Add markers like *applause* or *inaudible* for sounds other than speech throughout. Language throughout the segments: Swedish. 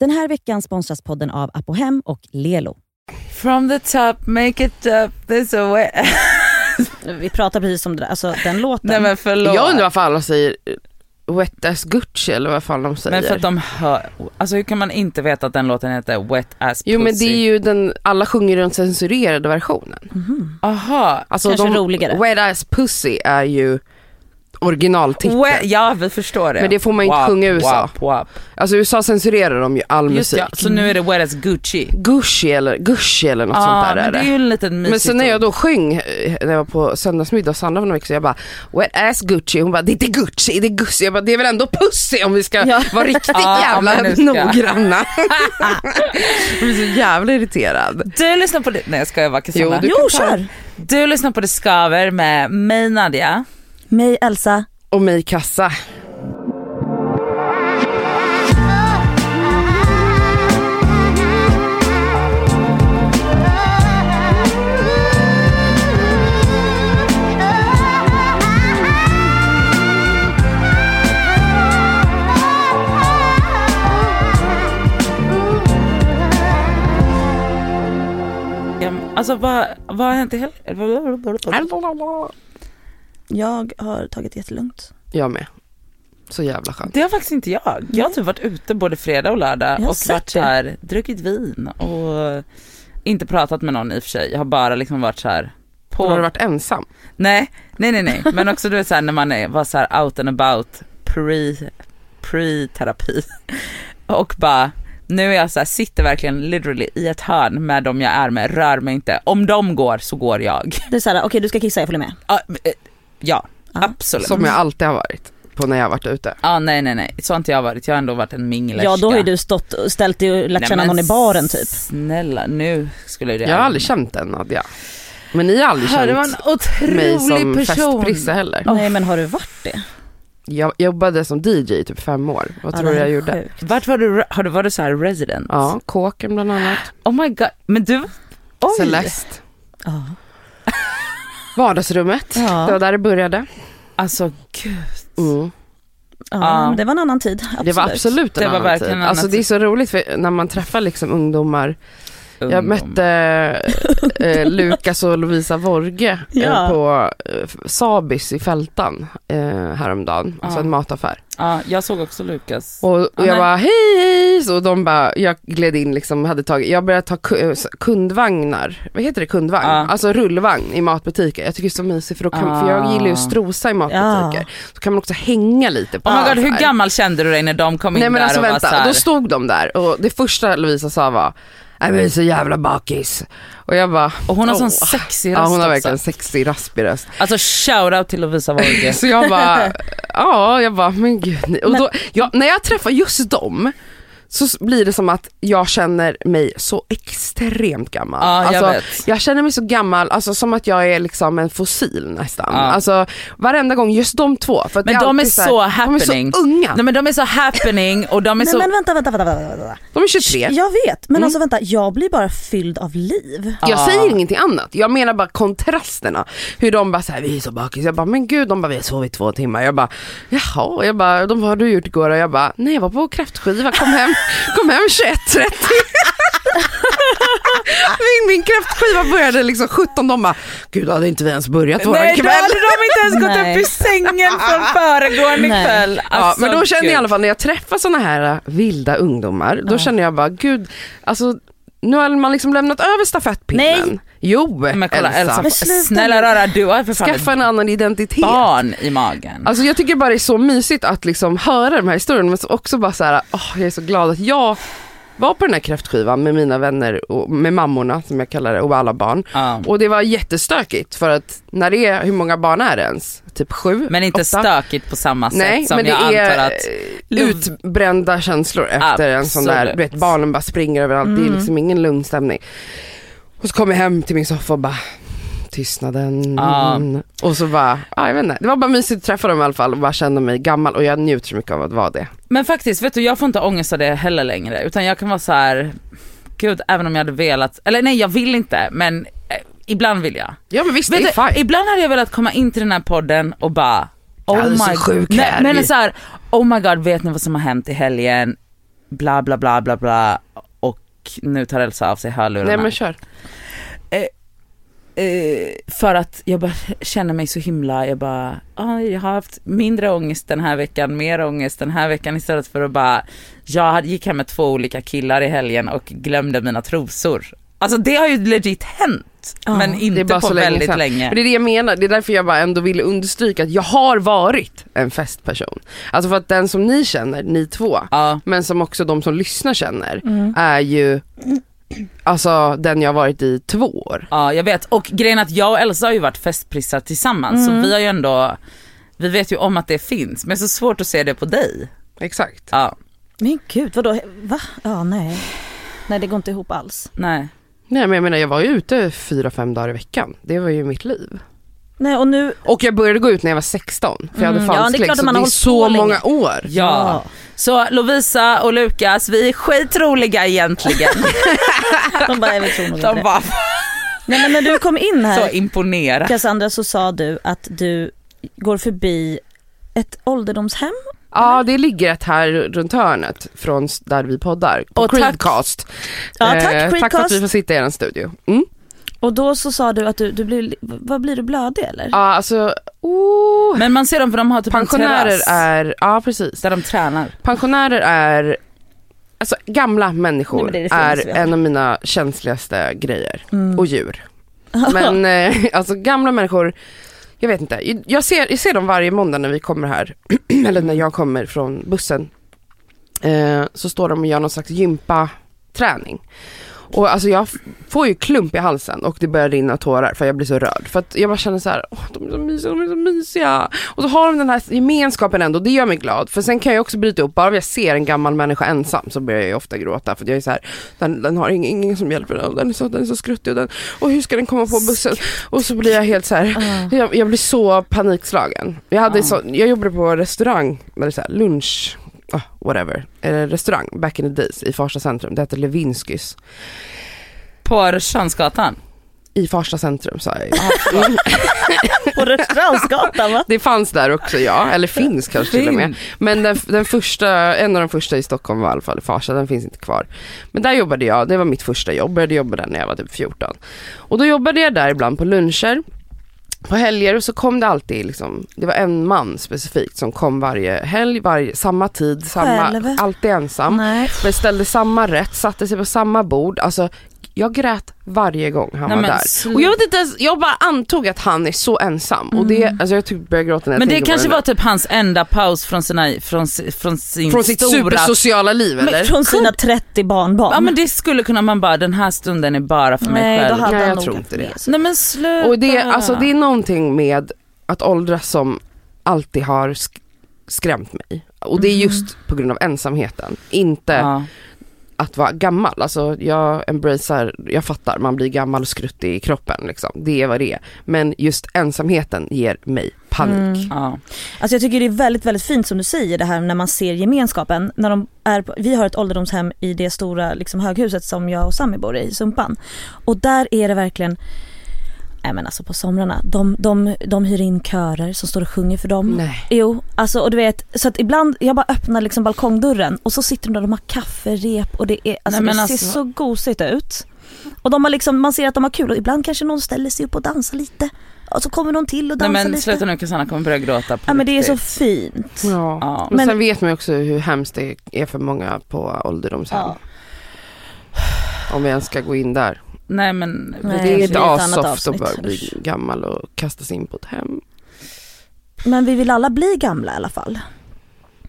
Den här veckan sponsras podden av Apohem och Lelo. From the top, make it up, this away. *laughs* Vi pratar precis om det där, alltså den låten. Nej men förlåt. Jag undrar varför alla säger Wet as Gucci eller vad fan de säger. men för att de hör, alltså hur kan man inte veta att den låten heter Wet Ass Pussy? Jo men det är ju den, alla sjunger den censurerade versionen. Aha. Alltså Kanske de, roligare. Wet as Pussy är ju originaltiteln. We, ja vi förstår det. Men det får man inte Wap, sjunga i USA. wap, wap. Alltså i USA censurerar de ju all Just musik. ja, så nu är det Wet Ass Gucci. Gucci eller Gucci eller något Ja sånt där men är det det. är ju en liten Men sen när jag då sjöng, eh, när jag var på söndagsmiddag hos Sandra för några veckor jag bara Wet ass Gucci, hon bara det är inte Gucci, det är Gucci. Jag bara det är väl ändå Pussy om vi ska Ja. vara riktigt *laughs* Ja, jävla noggranna. *laughs* jag blir så jävla irriterad. Du lyssnar på det, nej jag skojar bara Jo, Cassandra. du- Jo, kan ta- kör! Du lyssnar på Det Skaver med mig Nadia. Mig, Elsa. Och mig kassa. Alltså vad, vad har hänt i helgen? Jag har tagit jättelugnt. Jag med. Så jävla skönt. Det har faktiskt inte jag. Jag har typ varit ute både fredag och lördag och varit så här, druckit vin och inte pratat med någon i och för sig. Jag har bara liksom varit så här på... Har du varit ensam? Nej, nej, nej, nej. Men också du vet så här, när man är, var så här out and about pre, pre-terapi *laughs* och bara nu är jag så här, sitter verkligen literally i ett hörn med dem jag är med, rör mig inte. Om de går så går jag. Det är såhär, okej du ska kissa, jag följer med. Ja, Ja. absolut. Som jag alltid har varit på när jag har varit ute. Ja, nej, nej, nej. Så har inte jag varit. Jag har ändå varit en minglerska. Ja då har ju du stått och ställt dig och lärt Nej, känna någon i baren typ. Snälla, nu skulle det Jag har aldrig känt den Nadja. Men ni har aldrig man känt en mig otrolig som person. festprisse heller. Nej men har du varit det? Jag jobbade som DJ i typ fem år. Vad Ja, tror du jag gjorde? sjukt. Vart var du, har du varit så här resident? Ja, Kåken bland annat. Oh my god, men du, oj. Celeste. Ja. Vardagsrummet. Det var Ja, där det började. Alltså gud. Mm. ja Ja. det var en annan tid. Absolut. Det var absolut en Det var annan verkligen tid. en Alltså annan det är tid. så roligt för när man träffar liksom ungdomar. Jag mötte eh, Lukas och Lovisa Vorge eh, Ja. på eh, Sabis i Fältan eh, häromdagen. Alltså Ja. en mataffär. Ja, jag såg också Lukas. Och, och Ja, jag bara hej hej, så de bara, jag gled in liksom, hade tagit, jag började ta eh, kundvagnar, vad heter det kundvagn? Ja. Alltså rullvagn i matbutiker. Jag tycker det är så mysigt för, då kan, för jag gillar ju att strosa i matbutiker. Så kan man också hänga lite på Oh my god, hur gammal kände du dig när de kom in Nej men där alltså och var vänta, så här, då stod de där och det första Lovisa sa var jag är så jävla bakis. Och jag bara, Och hon har sån sexig röst ja hon har också. verkligen sexig raspig röst. Alltså shoutout till Lovisa Vorge. *laughs* Så jag bara, *laughs* ja jag bara, men gud. Och då, ja, när jag träffar just dem så blir det som att jag känner mig så extremt gammal. Ja, jag alltså, vet. jag känner mig så gammal, alltså som att jag är liksom en fossil nästan. Ja. Alltså varenda gång, just de två. För att Men de är så här, De är happening. så unga. Nej men de är så happening och de är Nej så... men vänta, vänta, vänta, vänta, vänta. De är 23. Jag vet, men Mm. alltså vänta, jag blir bara fylld av liv. Jag Ja. säger ingenting annat, jag menar bara kontrasterna. Hur de bara såhär, vi är så bakis. Jag bara, men gud, de bara, vi har sovit två timmar. Jag bara, jaha. Jag bara, de vad har du gjort igår? Och jag bara, nej jag var på kräftskiva, kom hem, kom hem 21.30. min, min kräftskiva började liksom 17, de bara, gud hade inte vi ens börjat våran Nej då kväll? hade de inte ens gått Nej. upp ur sängen från föregående Nej. kväll. Ja, Alltså, men då känner jag i alla fall när jag träffar såna här äh, vilda ungdomar, då Ja. känner jag bara, gud, alltså nu har man liksom lämnat över stafettpinnen. Nej. Jo, Men kolla Elsa, Men sluta snälla rara du har för fan Skaffa en annan identitet. barn i magen. Alltså jag tycker bara det är så mysigt att liksom höra de här historierna men så också bara så här, åh, jag är så glad att jag var på den här kräftskivan med mina vänner och med mammorna som jag kallar det och alla barn. Ja. Och det var jättestökigt för att när det är, hur många barn är det ens? Typ sju? Men inte åtta? stökigt på samma sätt Nej, som men det jag är antar att... utbrända känslor efter en sån där, du vet barnen bara springer överallt, det är liksom ingen lugn stämning. Och så kom jag hem till min soffa och bara tystnaden. Ja. Och så bara, ja, jag vet inte. Det var bara mysigt att träffa dem i alla fall och bara känna mig gammal och jag njuter så mycket av att vara det. Men faktiskt, vet du jag får inte ångest av det heller längre utan jag kan vara så här. gud även om jag hade velat, eller nej jag vill inte men eh, ibland vill jag. Ja men visst, Vet det är fine. ibland hade jag velat komma in till den här podden och bara Oh Ja, du är så my sjuk nej, här. men så här, oh my god vet ni vad som har hänt i helgen? bla bla bla bla bla och nu tar Elsa av sig hörlurarna. Nej men kör. Eh, för att jag bara *laughs* känner mig så himla, jag bara, ah, jag har haft mindre ångest den här veckan, mer ångest den här veckan istället för att bara, jag hade- gick hem med två olika killar i helgen och glömde mina trosor. Alltså det har ju legit hänt, Ja, men inte bara på så länge väldigt sedan. länge. Men det är det jag menar, det är därför jag bara ändå ville understryka att jag har varit en festperson. Alltså för att den som ni känner, ni två, Ja, men som också de som lyssnar känner, Mm. är ju *clears throat* alltså den jag varit i två år. ja, jag vet. Och grejen att jag och Elsa har ju varit festprissar tillsammans, Mm. så vi har ju ändå, vi vet ju om att det finns, men det är så svårt att se det på dig. Exakt. Ja, Men gud, vadå? Va? Ja, nej. Nej, det går inte ihop alls. nej. Nej men jag menar jag var ju ute fyra, fem dagar i veckan. Det var ju mitt liv. Nej, och nu... Och jag började gå ut när jag var 16 för jag hade Mm, ja, det är falsklägg att så det är så länge. många år. Ja. Så Lovisa och Lukas, vi är skitroliga egentligen. *laughs* De bara, jag vill tro nog De var Nej, men när du kom in så här, imponerade. Cassandra, så sa du att du går förbi ett ålderdomshem. Ja det ligger ett här runt hörnet från där vi poddar. På Och tack- Creedcast. Ja, tack Eh, tack för att Creedcast. vi får sitta i er studio. Mm. Och då så sa du att du, du blir, vad blir du blödig eller? Ja alltså, oh. Men man ser dem för de har typ en pensionärer är, ja precis. där de tränar. Pensionärer är, alltså gamla människor Nej, det är det är, en av mina känsligaste grejer. Mm. Och djur. *laughs* Men eh, alltså gamla människor, jag vet inte. Jag ser, jag ser dem varje måndag när vi kommer här, *clears throat* eller när jag kommer från bussen. Eh, så står de och gör någon slags gympaträning. Och alltså jag får ju klump i halsen och det börjar rinna tårar för jag blir så rörd. För att jag bara känner så här, åh, de är så mysiga, de är så mysiga. Och så har de den här gemenskapen ändå, det gör mig glad. För sen kan jag också bryta upp, bara jag ser en gammal människa ensam så börjar jag ju ofta gråta. För jag är så här, den, den har ingen, ingen som hjälper den, den är så, den är så skruttig och, den, och hur ska den komma på bussen? Och så blir jag helt så här, Ja. jag, jag blir så panikslagen. Jag, hade Ja. så, jag jobbade på restaurang, eller så här, lunch, ah, whatever, restaurang back in the days i Farsta centrum. Det hette Levinskys. På Rörstrandsgatan. I Farsta centrum sa jag *laughs* ju. *laughs* På Rörstrandsgatan va? Det fanns där också ja, eller finns kanske till och med. Men den, den första, en av de första i Stockholm var i alla fall i Farsta, den finns inte kvar. Men där jobbade jag, det var mitt första jobb, började jobba där när jag var typ 14. Och då jobbade jag där ibland på luncher, på helger så kom det alltid liksom, det var en man specifikt som kom varje helg, varje, samma tid, samma, Själv? alltid ensam. Nej. Beställde samma rätt, satte sig på samma bord, alltså jag grät varje gång han Nej, var där. Och jag vet inte ens, jag bara antog att han är så ensam och det, alltså jag typ börjar gråta när jag Men det kanske var typ hans enda paus från, sina, från, från sin Från sitt stora... supersociala liv eller? Men från sina 30 barnbarn. Ja men det skulle kunna man bara, den här stunden är bara för mig Nej, då själv. hade Nej, jag tror inte det. Nej men sluta. Och det, alltså, det är någonting med att åldras som alltid har sk- skrämt mig. Och det är just på grund av ensamheten, inte ja. Att vara gammal. Alltså jag embracear, jag fattar, man blir gammal och skruttig i kroppen liksom. Det är vad det är. Men just ensamheten ger mig panik. Mm. Ja. Alltså jag tycker det är väldigt, väldigt fint som du säger det här när man ser gemenskapen. När de är på, vi har ett ålderdomshem i det stora liksom, höghuset som jag och Sami bor i, i Sumpan. Och där är det verkligen, nej men alltså på somrarna, de, de, de hyr in körer som står och sjunger för dem. Nej. Jo, alltså och du vet, så att ibland, jag bara öppnar liksom balkongdörren och så sitter de där, de har kafferep och det är, alltså Nej, det men ser alltså- så gosigt ut. Och de har liksom, man ser att de har kul och ibland kanske någon ställer sig upp och dansar lite. Och så kommer någon till och Nej dansar men lite. sluta nu Cassandra kommer börja gråta på Ja men det är så fint. Ja. Ja. Men, Men- sen vet man ju också hur hemskt det är för många på ålderdomshem. Ja. Om vi ens ska gå in där. Nej men Nej, det är inte assoft att bara bli gammal och kastas in på ett hem. Men vi vill alla bli gamla i alla fall.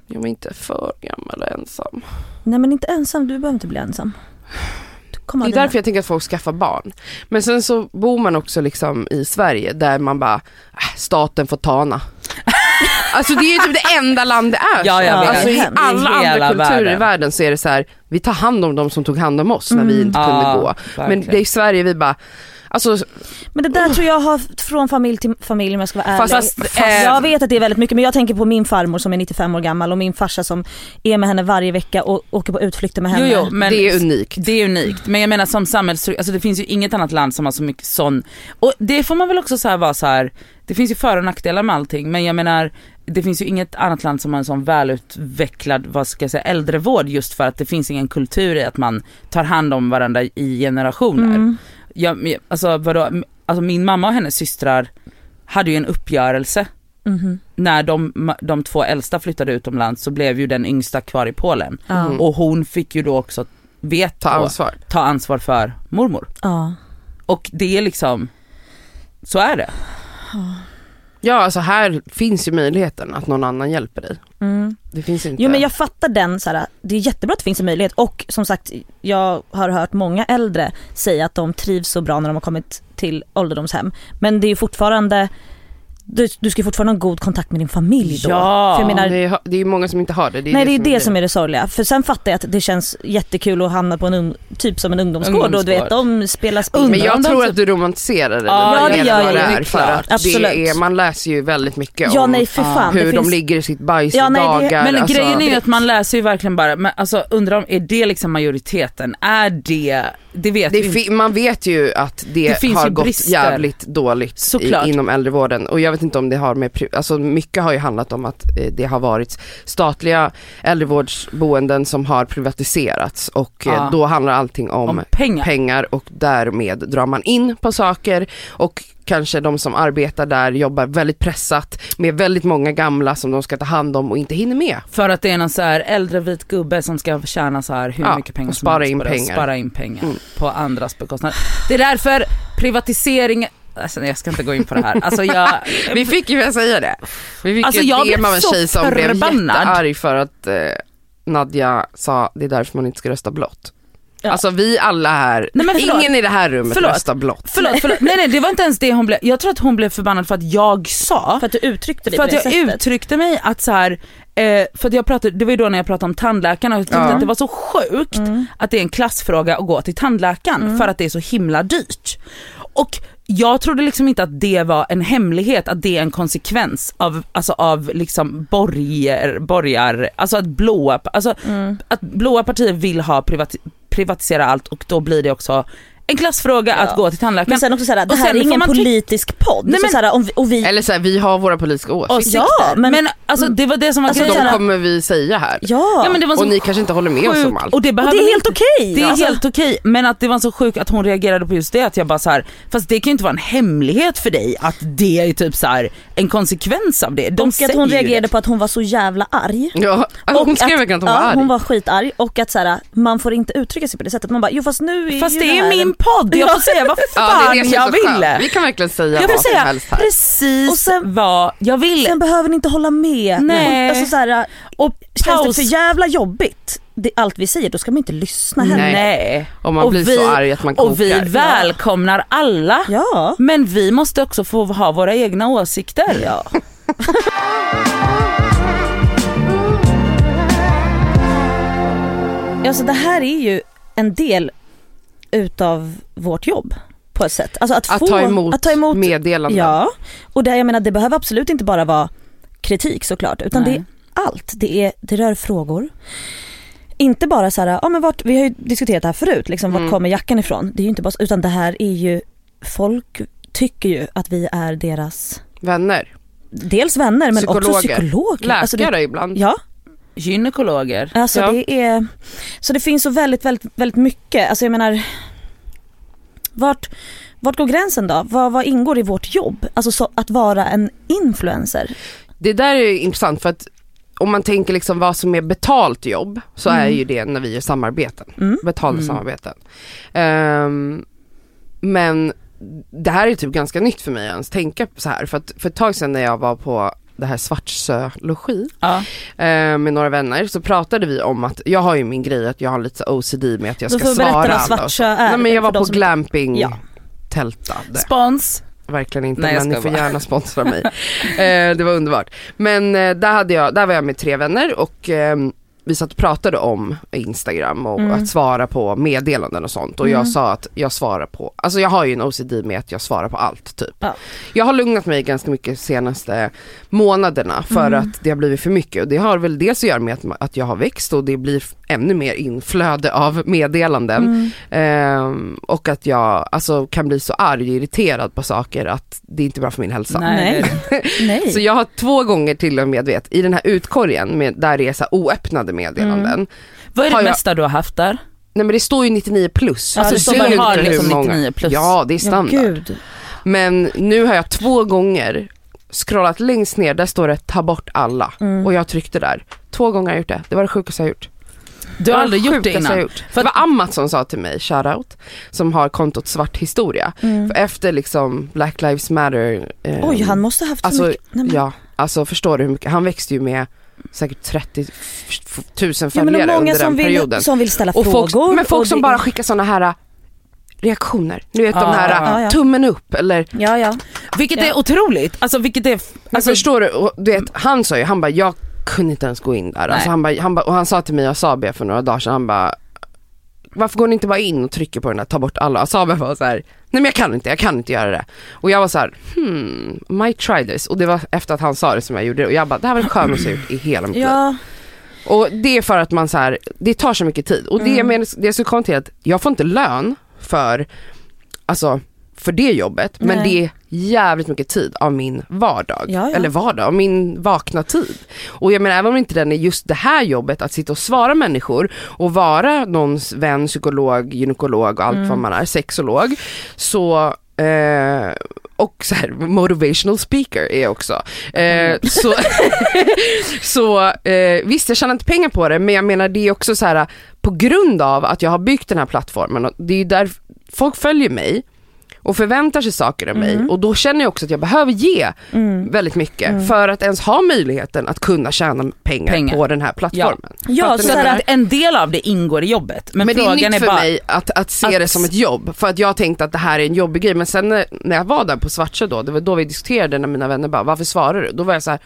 Jag är inte för gammal och ensam. Nej men inte ensam, du behöver inte bli ensam. Det är därför jag tänker att folk skaffar barn. Men sen så bor man också liksom i Sverige där man bara, äh, staten får tana. Alltså det är ju typ det enda land det är Ja, så. jag vet. Alltså i I alla andra hela kulturer i världen. världen så är det så här, vi tar hand om de som tog hand om oss när vi Mm. inte Ja, kunde gå. Men verkligen. det är i Sverige vi bara, alltså Men det där tror jag har från familj till familj om jag ska vara ärlig. Fast- Fast, eh, jag vet att det är väldigt mycket men jag tänker på min farmor som är 95 år gammal och min farsa som är med henne varje vecka och åker på utflykter med Jo, henne. jo, men det är unikt. Det är unikt, men jag menar som samhällsstruktur, alltså det finns ju inget annat land som har så mycket sån, och det får man väl också så här vara så här. Det finns ju för och nackdelar med allting men jag menar det finns ju inget annat land som har en sån välutvecklad, vad ska jag säga, äldrevård just för att det finns ingen kultur i att man tar hand om varandra i generationer. Mm. Jag, alltså vadå, alltså min mamma och hennes systrar hade ju en uppgörelse Mhm. när de, de två äldsta flyttade utomlands så blev ju den yngsta kvar i Polen. Mm. Och hon fick ju då också vet Ta då, ansvar. ta ansvar för mormor. ja. Och det är liksom, så är det. Ja alltså här finns ju möjligheten att någon annan hjälper dig. Mm. Det finns inte. Jo men jag fattar den så här, det är jättebra att det finns en möjlighet och som sagt jag har hört många äldre säga att de trivs så bra när de har kommit till ålderdomshem. Men det är ju fortfarande, du, du ska fortfarande ha en god kontakt med din familj då. Ja, För jag menar, det, är, det är många som inte har det. det är nej det är det grejen. som är det sorgliga. För sen fattar jag att det känns jättekul att hamna på en ung, typ som en ungdomsgård och du vet de spelar spel. Men jag tror typ- att du romantiserar det Ja, det gör jag. det Det är är. För att det Absolut. är, man läser ju väldigt mycket Ja om nej för fan. hur det de finns, ligger i sitt bajs Ja, nej, det- dagar. Men alltså, grejen är ju att man läser ju verkligen bara, men alltså undrar om, är det liksom majoriteten? Är det, det vet det man vet ju att det, Det har gått brister. jävligt dåligt i, inom äldrevården och jag vet inte om det har med, alltså mycket har ju handlat om att eh, det har varit statliga äldrevårdsboenden som har privatiserats och eh, Ja. då handlar allting om, Om pengar. pengar och därmed drar man in på saker och kanske de som arbetar där jobbar väldigt pressat med väldigt många gamla som de ska ta hand om och inte hinner med. För att det är någon så här äldre vit gubbe som ska tjäna så här hur Ja, mycket pengar och som spara helst in pengar. Spara in pengar Mm. på andras bekostnad. Det är därför privatisering, alltså jag ska inte gå in på det här. Alltså jag, Vi fick ju säga det. Vi fick Alltså, ju jag ett DM blev av en så tjej som blev förbannad. jättearg för att eh, Nadja sa det är därför man inte ska rösta blått. Ja. Alltså vi alla här, Nej, ingen i det här rummet Förlåt. röstar blått. förlåt, förlåt, nej nej det var inte ens det hon blev, jag tror att hon blev förbannad för att jag sa för att du uttryckte dig För att jag sättet. uttryckte mig att så här, eh, för att jag pratade, det var ju då när jag pratade om tandläkarna och jag tyckte Ja. att det var så sjukt Mm. att det är en klassfråga att gå till tandläkaren för att det är så himla dyrt. Och jag trodde liksom inte att det var en hemlighet, att det är en konsekvens av, alltså av liksom borger, borgar, alltså att blåa, alltså Mm. att blåa partier vill ha privati, privatisera allt och då blir det också en klassfråga Ja. att gå till tandläkaren. Men sen också såhär, det här är ingen politisk podd. Nej, så men- såhär, om vi, och vi, Eller så här, vi har våra politiska åsikter. Ja, men- men, alltså det var det som var Alltså, de grejen. såhär- kommer vi säga här. ja, Ja, men det var så och ni kanske inte håller med oss om allt. Och det, och behöver det är helt okej. Det är Alltså, helt okej, men att det var så sjukt att hon reagerade på just det, att jag bara så här, fast det kan ju inte vara en hemlighet för dig att det är typ så här en konsekvens av det. De och att hon reagerade det. på att hon var så jävla arg. Ja, alltså, *laughs* hon Och skrev verkligen att hon ja, var arg. hon var skitarg och att såhär, man får inte uttrycka sig på det sättet. Man bara, jo fast nu är Fast ju det är här min podd, jag får säga vad Ja, fan det är det är jag så ville. Vi kan verkligen säga Jag vad får som säga helst här. precis Och sen- vad jag ville. Sen behöver ni inte hålla med. Nej. Alltså, såhär, Och känns det för jävla jobbigt, det, allt vi säger, då ska man inte lyssna heller. Nej. Om man och blir vi- så arg att man kokar. Och vi välkomnar alla. Ja. Men vi måste också få ha våra egna åsikter. Ja. *laughs* Alltså det här är ju en del utav vårt jobb på ett sätt. Alltså att, att, få, ta emot att ta emot meddelanden. Ja, och det, jag menar det behöver absolut inte bara vara kritik såklart utan Nej. det är allt. Det, är, det rör frågor. Inte bara så här, ja men vart, vi har ju diskuterat det här förut, liksom, vart Mm. kommer jackan ifrån? Det är ju inte bara utan det här är ju, folk tycker ju att vi är deras, Vänner. dels vänner men också Psykologer. psykologer. Läkare Alltså det, ibland. ja, Gynekologer. alltså Ja. det är, så det finns så väldigt, väldigt, väldigt mycket. Alltså jag menar, vart, vart går gränsen då? Vad, vad ingår i vårt jobb? Alltså så, att vara en influencer. Det där är ju intressant för att om man tänker liksom vad som är betalt jobb så är ju det när vi gör samarbeten. Mm. Betalda Mm. samarbeten. Ehm, men det här är typ ganska nytt för mig att ens tänka så här för att för ett tag sedan när jag var på det här Svartsö logi Ja. eh, med några vänner så pratade vi om att jag har ju min grej att jag har lite OCD med att jag ska får vi svara berätta vad. Svartsö är. Nej men jag var på som- glamping Ja. tältade. Spons. Verkligen inte Nej, men ni får bara. gärna sponsra mig. eh, det var underbart. Men eh, där, hade jag, där var jag med tre vänner och ehm, vi satt och pratade om Instagram och Mm. att svara på meddelanden och sånt och Mm. jag sa att jag svarar på, alltså jag har ju en OCD med att jag svarar på allt typ. Ja. Jag har lugnat mig ganska mycket senaste månaderna för Mm. att det har blivit för mycket och det har väl dels att göra med att, att jag har växt och det blir ännu mer inflöde av meddelanden. Mm. Ehm, och att jag alltså, kan bli så arg och irriterad på saker att det är inte bra för min hälsa. Nej. Nej. *laughs* Så jag har två gånger till och med vet, i den här utkorgen med, där det är så här oöppnade meddelanden. Mm. Vad är det Har jag- mesta du har haft där? Nej men det står ju 99 plus. Alltså, det så ser du ut har liksom många- 99 plus? Ja det är ja, standard. gud. men nu har jag två gånger scrollat längst ner, där står det ta bort alla. Mm. Och jag tryckte där. Två gånger har jag gjort det. Det var det sjukaste jag gjort. Du har aldrig gjort det innan? gjort. För Det var Amat som sa till mig, shoutout, som har kontot Svart historia. Mm. För efter liksom Black Lives Matter. eh, Oj, han måste ha haft så Alltså, mycket. Nej, men- Ja, alltså förstår du hur mycket, han växte ju med säkert 30 f- f- tusen Ja, men följare och många under den som perioden. vill, som vill ställa och frågor. folk, men folk och som det- bara skickar sådana här äh, reaktioner. Du vet de Ja, här ja, ja. tummen upp eller, Ja, ja. Vilket Ja. är otroligt, alltså vilket är, alltså, förstår du, och, du vet, han sa ju, han bara jag kunde inte ens gå in där. Alltså, han bara, han bara, och han sa till mig, Asabe för några dagar sedan, han bara varför går ni inte bara in och trycker på den där, ta bort alla? Asabe var så här, nej men jag kan inte, jag kan inte göra det. Och jag var så här, hmm, might try this. Och det var efter att han sa det som jag gjorde det. Och jag bara, det här var det skönaste jag gjort i hela mitt liv. ja. Och det är för att man så här, det tar så mycket tid. Och det, Mm. men, det jag skulle komma till att jag får inte lön för, alltså för det jobbet, men Nej. det är jävligt mycket tid av min vardag. Ja, ja. Eller vardag, av min vakna tid. Och jag menar även om inte den är just det här jobbet, att sitta och svara människor och vara någons vän, psykolog, gynekolog och allt Mm. vad man är, sexolog. Så eh, och så här, motivational speaker är jag också. Eh, Mm. Så, *laughs* så eh, visst jag tjänar inte pengar på det men jag menar det är också så här på grund av att jag har byggt den här plattformen och det är där folk följer mig och förväntar sig saker av mig Mm. och då känner jag också att jag behöver ge Mm. väldigt mycket Mm. för att ens ha möjligheten att kunna tjäna pengar, Pengar. på den här plattformen. Ja, Fattar så jag att en del av det ingår i jobbet. Men, men det är frågan nytt är för bara, mig att, att se att- det som ett jobb. För att jag tänkte att det här är en jobbig grej. Men sen när, när jag var där på Svartsjö då, det var då vi diskuterade när mina vänner bara, varför svarar du? Då var jag så här,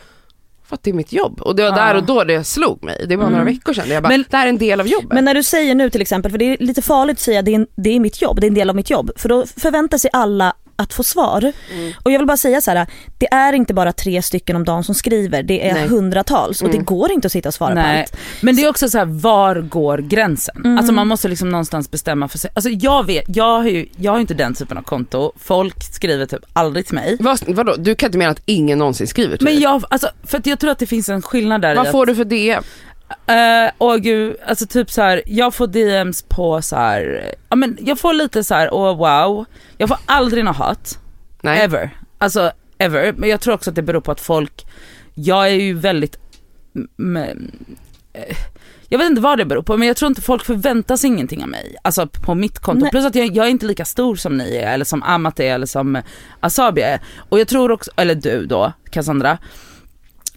för att det är mitt jobb. Och det var där och då det slog mig. Det var några Mm. veckor sedan. Jag bara, Men- det här är en del av jobbet. Men när du säger nu till exempel, för det är lite farligt att säga det är, det är mitt jobb, det är en del av mitt jobb. För då förväntar sig alla att få svar. Mm. Och jag vill bara säga så här, det är inte bara tre stycken om dagen som skriver, det är Nej. hundratals och Mm. det går inte att sitta och svara på Nej, allt. men det är också så här, var går gränsen? Mm. Alltså man måste liksom någonstans bestämma för sig. Alltså jag vet, jag har ju, jag har inte den typen av konto, folk skriver typ aldrig till mig. Vad, vadå? Du kan inte mena att ingen någonsin skriver till Men dig? jag, alltså för att jag tror att det finns en skillnad där i Vad att, får du för DM? Eh, åh gud, alltså typ så här, jag får DMs på så här, ja men jag får lite så här, åh wow, jag får aldrig något hat. Nej. Ever. Alltså ever. Men jag tror också att det beror på att folk, jag är ju väldigt, m- m- eh, jag vet inte vad det beror på men jag tror inte folk förväntar sig ingenting av mig. Alltså på mitt konto. Nej. Plus att jag, jag är inte lika stor som ni är eller som Amat är eller som Asabi är. Och jag tror också, eller du då Cassandra.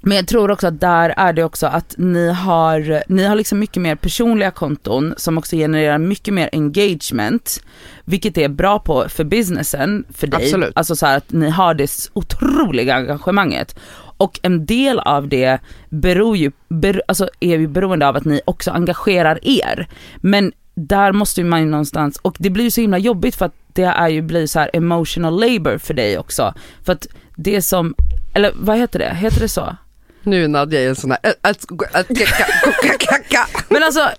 Men jag tror också att där är det också att ni har, ni har liksom mycket mer personliga konton som också genererar mycket mer engagement. Vilket är bra på för businessen för dig. Absolut. Alltså så att ni har det otroliga engagemanget. Och en del av det beror ju, ber, alltså är ju beroende av att ni också engagerar er. Men där måste man ju någonstans, och det blir ju så himla jobbigt för att det är ju blir så här emotional labor för dig också. För att det som, eller vad heter det, heter det så? Nu är Nadja i en sån här... Men alltså,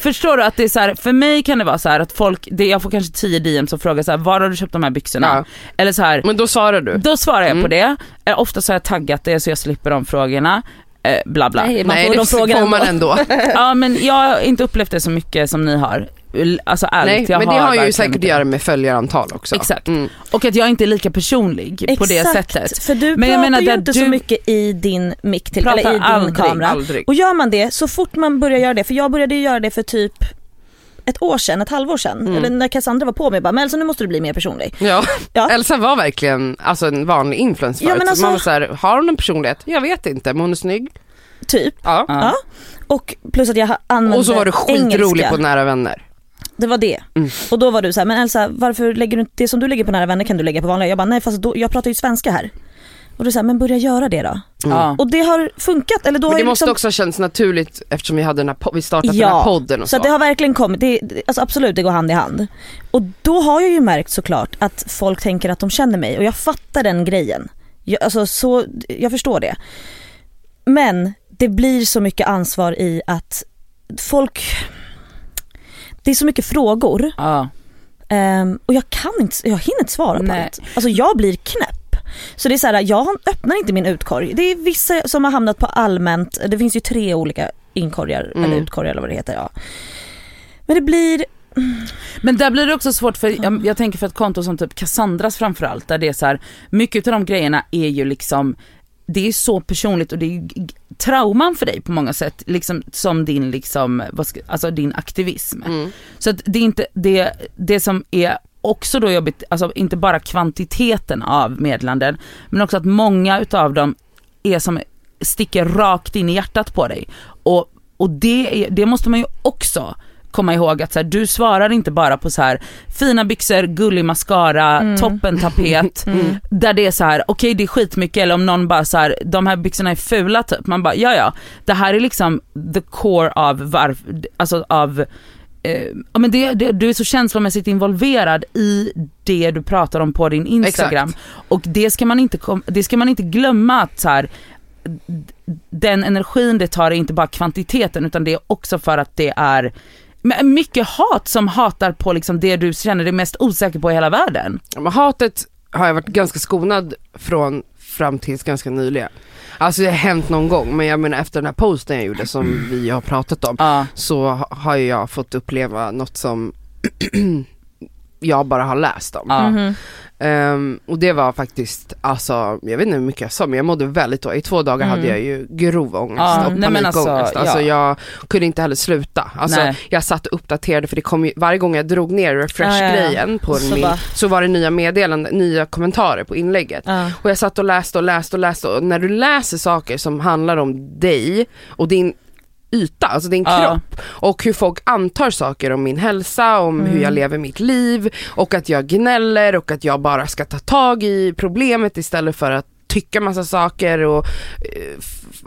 förstår du att det är så här, för mig kan det vara så här att folk, det, jag får kanske 10 DM som frågar så här, var har du köpt de här byxorna? Ja. Eller så här, Men då svarar du? då svarar jag på Mm. det. Eh, Ofta så har jag taggat det så jag slipper de frågorna. Eh, bla bla. Nej, man Nej får det de får man ändå. ändå. *laughs* Ja men jag har inte upplevt det så mycket som ni har. Alltså ärligt, Nej, jag men det har ju säkert att göra med följarantal också. Exakt. Mm. Och att jag inte är lika personlig på det sättet. för du Men jag pratar menar ju inte du- så mycket i din mick till, eller i din aldrig, kamera. Aldrig. Och gör man det, så fort man börjar göra det, för jag började ju göra det för typ ett år sedan, ett halvår sedan, Mm. eller när Cassandra var på mig bara, men Elsa nu måste du bli mer personlig. Ja. Ja. Elsa var verkligen alltså, en vanlig influencer Ja, men alltså- Man var så här, har hon en personlighet? Jag vet inte, men hon är snygg. Typ. Ja. Ja. Och plus att jag använde Och så var du skitrolig engelska. på Nära Vänner. Det var det. Mm. Och då var du så här, men Elsa varför lägger du inte, det som du lägger på nära vänner kan du lägga på vanliga. Jag bara nej fast då, jag pratar ju svenska här. Och så här, men börja göra det då. Ja. Och det har funkat. Eller då Men har det jag måste liksom, också ha känts naturligt eftersom vi hade den här, vi startat den här Ja, podden och så så. det har verkligen kommit, det, det- alltså absolut det går hand i hand. Och då har jag ju märkt såklart att folk tänker att de känner mig och jag fattar den grejen. Jag, alltså, så, jag förstår det. Men det blir så mycket ansvar i att folk, det är så mycket frågor Ja. ehm, och jag kan inte, jag hinner inte svara på Nej. allt. Alltså jag blir knäpp. Så det är så här, jag öppnar inte min utkorg. Det är vissa som har hamnat på allmänt, det finns ju tre olika inkorgar Mm. eller utkorgar eller vad det heter. Ja. Men det blir, Men där blir det också svårt för jag, jag tänker för ett konto som typ Cassandras framförallt där det är så här, mycket av de grejerna är ju liksom det är så personligt och det är trauman för dig på många sätt, liksom som din liksom, ska, alltså din aktivism. Mm. Så att det är inte, det, det som är också då jobbigt, alltså inte bara kvantiteten av meddelanden, men också att många utav dem är som sticker rakt in i hjärtat på dig. Och, och det, är, det måste man ju också komma ihåg att så här, du svarar inte bara på så här fina byxor, gullig mascara, Mm. toppen tapet. *laughs* Där det är så här, okej det är skitmycket eller om någon bara så här, de här byxorna är fula typ. Man bara, ja ja, det här är liksom the core av varför, alltså av eh, ja, men det, det, du är så känslomässigt involverad i det du pratar om på din Instagram. Och det ska man inte, det ska man inte glömma att så här, den energin det tar är inte bara kvantiteten utan det är också för att det är men mycket hat som hatar på liksom det du känner dig mest osäker på i hela världen. Ja, Men hatet har jag varit ganska skonad från fram tills ganska nyligen. Alltså det har hänt någon gång men jag menar efter den här posten jag gjorde som vi har pratat om Ja. så ha- har jag fått uppleva något som *clears throat* jag bara har läst om. Ja. Mhm. Ehm, och det var faktiskt, alltså jag vet inte hur mycket jag sa men jag mådde väldigt dåligt. I två dagar Mm. hade jag ju grov ångest Ja, och nej, men panikångest. alltså, Alltså, ja. jag kunde inte heller sluta. Alltså Nej. jag satt och uppdaterade för det kom ju, varje gång jag drog ner refresh-grejen på Så min, bara- så var det nya meddelanden, nya kommentarer på inlägget. Ja. Och jag satt och läste och läste och läste och när du läser saker som handlar om dig och din yta, alltså din Ja. kropp. Och hur folk antar saker om min hälsa, om hur jag lever mitt liv. Och att jag gnäller och att jag bara ska ta tag i problemet istället för att tycka massa saker och eh,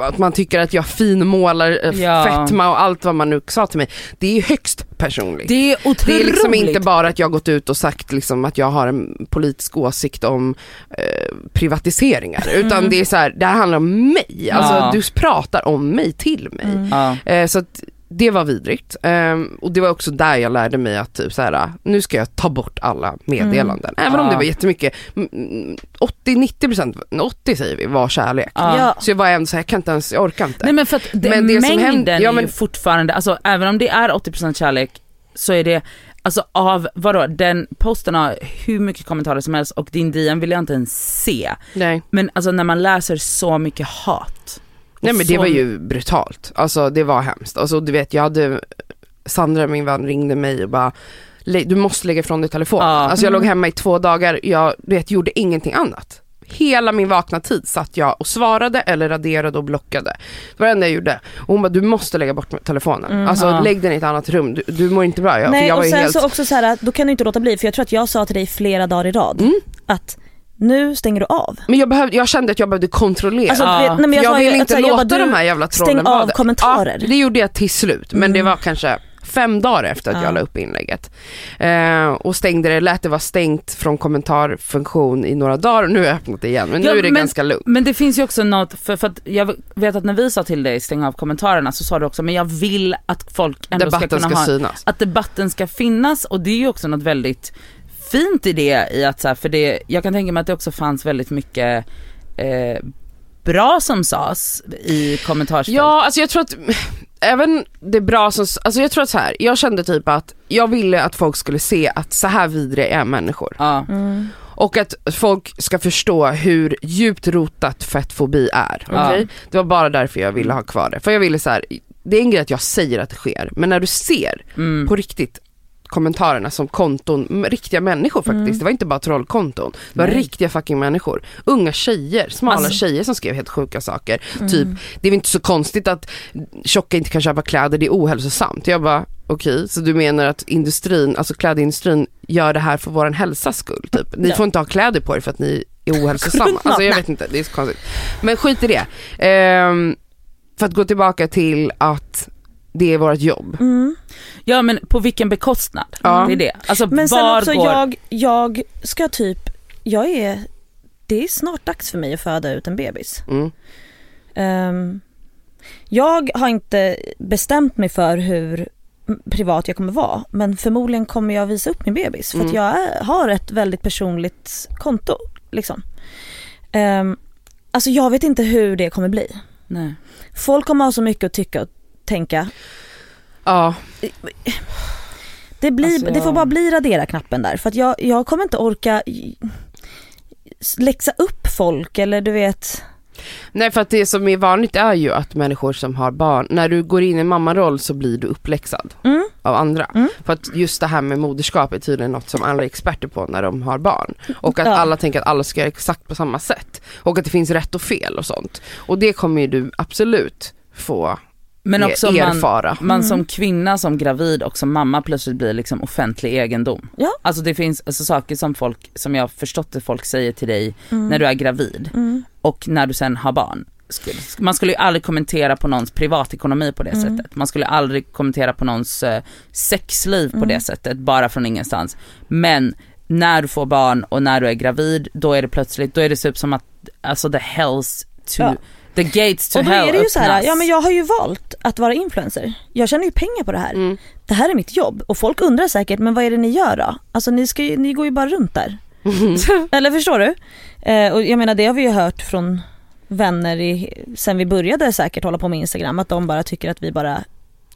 att man tycker att jag finmålar eh, Ja. fetma och allt vad man nu sa till mig. Det är högst personligt. Det är otroligt. Det är liksom inte bara att jag har gått ut och sagt liksom att jag har en politisk åsikt om eh, privatiseringar utan det är så här, det här handlar om mig. Alltså Ja. du pratar om mig till mig. Mm. Ja. Eh, så att det var vidrigt. Ehm, och det var också där jag lärde mig att typ så här, nu ska jag ta bort alla meddelanden. Även om Ja. det var jättemycket, mm, 80-90%, 80 säger vi, var kärlek. Ja. Så jag var ändå så här, jag kan inte ens, jag orkar inte. Nej men för att det, Men det som mängden händer- ja, är men- ju fortfarande, alltså även om det är 80% kärlek så är det Alltså av, vadå, den posten har hur mycket kommentarer som helst och din DM vill jag inte ens se. Nej. Men alltså när man läser så mycket hat. Nej men det var ju brutalt, alltså det var hemskt. Alltså du vet jag hade, Sandra min vän ringde mig och bara "Lä- du måste lägga ifrån dig telefonen. Ja. Alltså jag låg Mm. hemma i två dagar, jag du vet, gjorde ingenting annat. Hela min vakna tid satt jag och svarade eller raderade och blockade. Det var det enda jag gjorde. Och hon bara, du måste lägga bort telefonen. Mm. alltså Ja. lägg den i ett annat rum, du, du mår inte bra. Jag, Nej jag och sen helt... så också så här, då kan du inte låta bli för jag tror att jag sa till dig flera dagar i rad Mm. att nu stänger du av. Men jag, behövde, jag kände att jag behövde kontrollera. Alltså, Ja. vet, nej, men jag, jag, vill inte så här, jag låta bara, du- de här jävla stäng trollen av vara där. kommentarer. Ja, det gjorde jag till slut, men det Mm. var kanske fem dagar efter att Ja. jag la upp inlägget. Eh, och stängde det, lät det vara stängt från kommentarfunktion i några dagar och nu har jag öppnat det igen. Men Ja, nu är det men- ganska lugnt. Men det finns ju också något, för, för att jag vet att när vi sa till dig stäng av kommentarerna så sa du också men jag vill att folk ändå ska Debatten kunna ska ha, synas. att debatten ska finnas och det är ju också något väldigt fint i det i att så här, för det, jag kan tänka mig att det också fanns väldigt mycket eh, bra som sades i kommentarsfält. Ja, alltså jag tror att även det bra som, alltså jag tror att så här, jag kände typ att jag ville att folk skulle se att så här vidriga är människor. Ja. Mm. Och att folk ska förstå hur djupt rotat fettfobi är. Ja. okej? Det var bara därför jag ville ha kvar det. För jag ville så här, det är en grej att jag säger att det sker, men när du ser Mm. på riktigt kommentarerna som konton, riktiga människor faktiskt, Mm. det var inte bara trollkonton. Det var Nej. riktiga fucking människor. Unga tjejer, smala Alltså- tjejer som skrev helt sjuka saker. Mm. Typ, det är väl inte så konstigt att tjocka inte kan köpa kläder, det är ohälsosamt. Jag bara, okej, så du menar att industrin, alltså klädindustrin gör det här för våran hälsas skull typ? Ni Ja. får inte ha kläder på er för att ni är ohälsosamma. *laughs* Alltså jag vet inte, det är så konstigt. Men skit i det. Ehm, för att gå tillbaka till att det är vårt jobb. Mm. Ja men på vilken bekostnad? Ja. Det är det. Alltså Men sen var också går... jag, jag ska typ, jag är, det är snart dags för mig att föda ut en bebis. Mm. Ehm, jag har inte bestämt mig för hur privat jag kommer vara men förmodligen kommer jag visa upp min bebis för att Mm. jag är, har ett väldigt personligt konto. Liksom. Um, alltså jag vet inte hur det kommer bli. Nej. Folk kommer ha så mycket att tycka och tänka. Ja, Det, blir, Alltså, det får jag- bara bli radera-knappen där för att jag, jag kommer inte orka läxa upp folk eller du vet. nej för att det som är vanligt är ju att människor som har barn, när du går in i mammaroll så blir du uppläxad Mm, av andra. Mm. För att just det här med moderskap är tydligen något som alla är experter på när de har barn. Och att Ja. alla tänker att alla ska göra exakt på samma sätt. Och att det finns rätt och fel och sånt. Och det kommer ju du absolut få Men e- också om man, man Mm. som kvinna, som gravid och som mamma plötsligt blir liksom offentlig egendom. Ja. Alltså det finns alltså saker som folk, som jag har förstått att folk säger till dig mm, när du är gravid mm, och när du sen har barn. Man skulle ju aldrig kommentera på någons privatekonomi på det Mm. sättet. Man skulle aldrig kommentera på någons eh, sexliv på Mm. det sättet, bara från ingenstans. Men när du får barn och när du är gravid, då är det plötsligt, då är det typ som att, alltså the hells to, Ja. The gates to Och då hell är det ju så här, ja men jag har ju valt att vara influencer. Jag tjänar ju pengar på det här. Mm. Det här är mitt jobb och folk undrar säkert, men vad är det ni gör då? Alltså ni, ska ju, ni går ju bara runt där. *laughs* Eller förstår du? Eh, och jag menar det har vi ju hört från vänner i, sen vi började säkert hålla på med Instagram, att de bara tycker att vi bara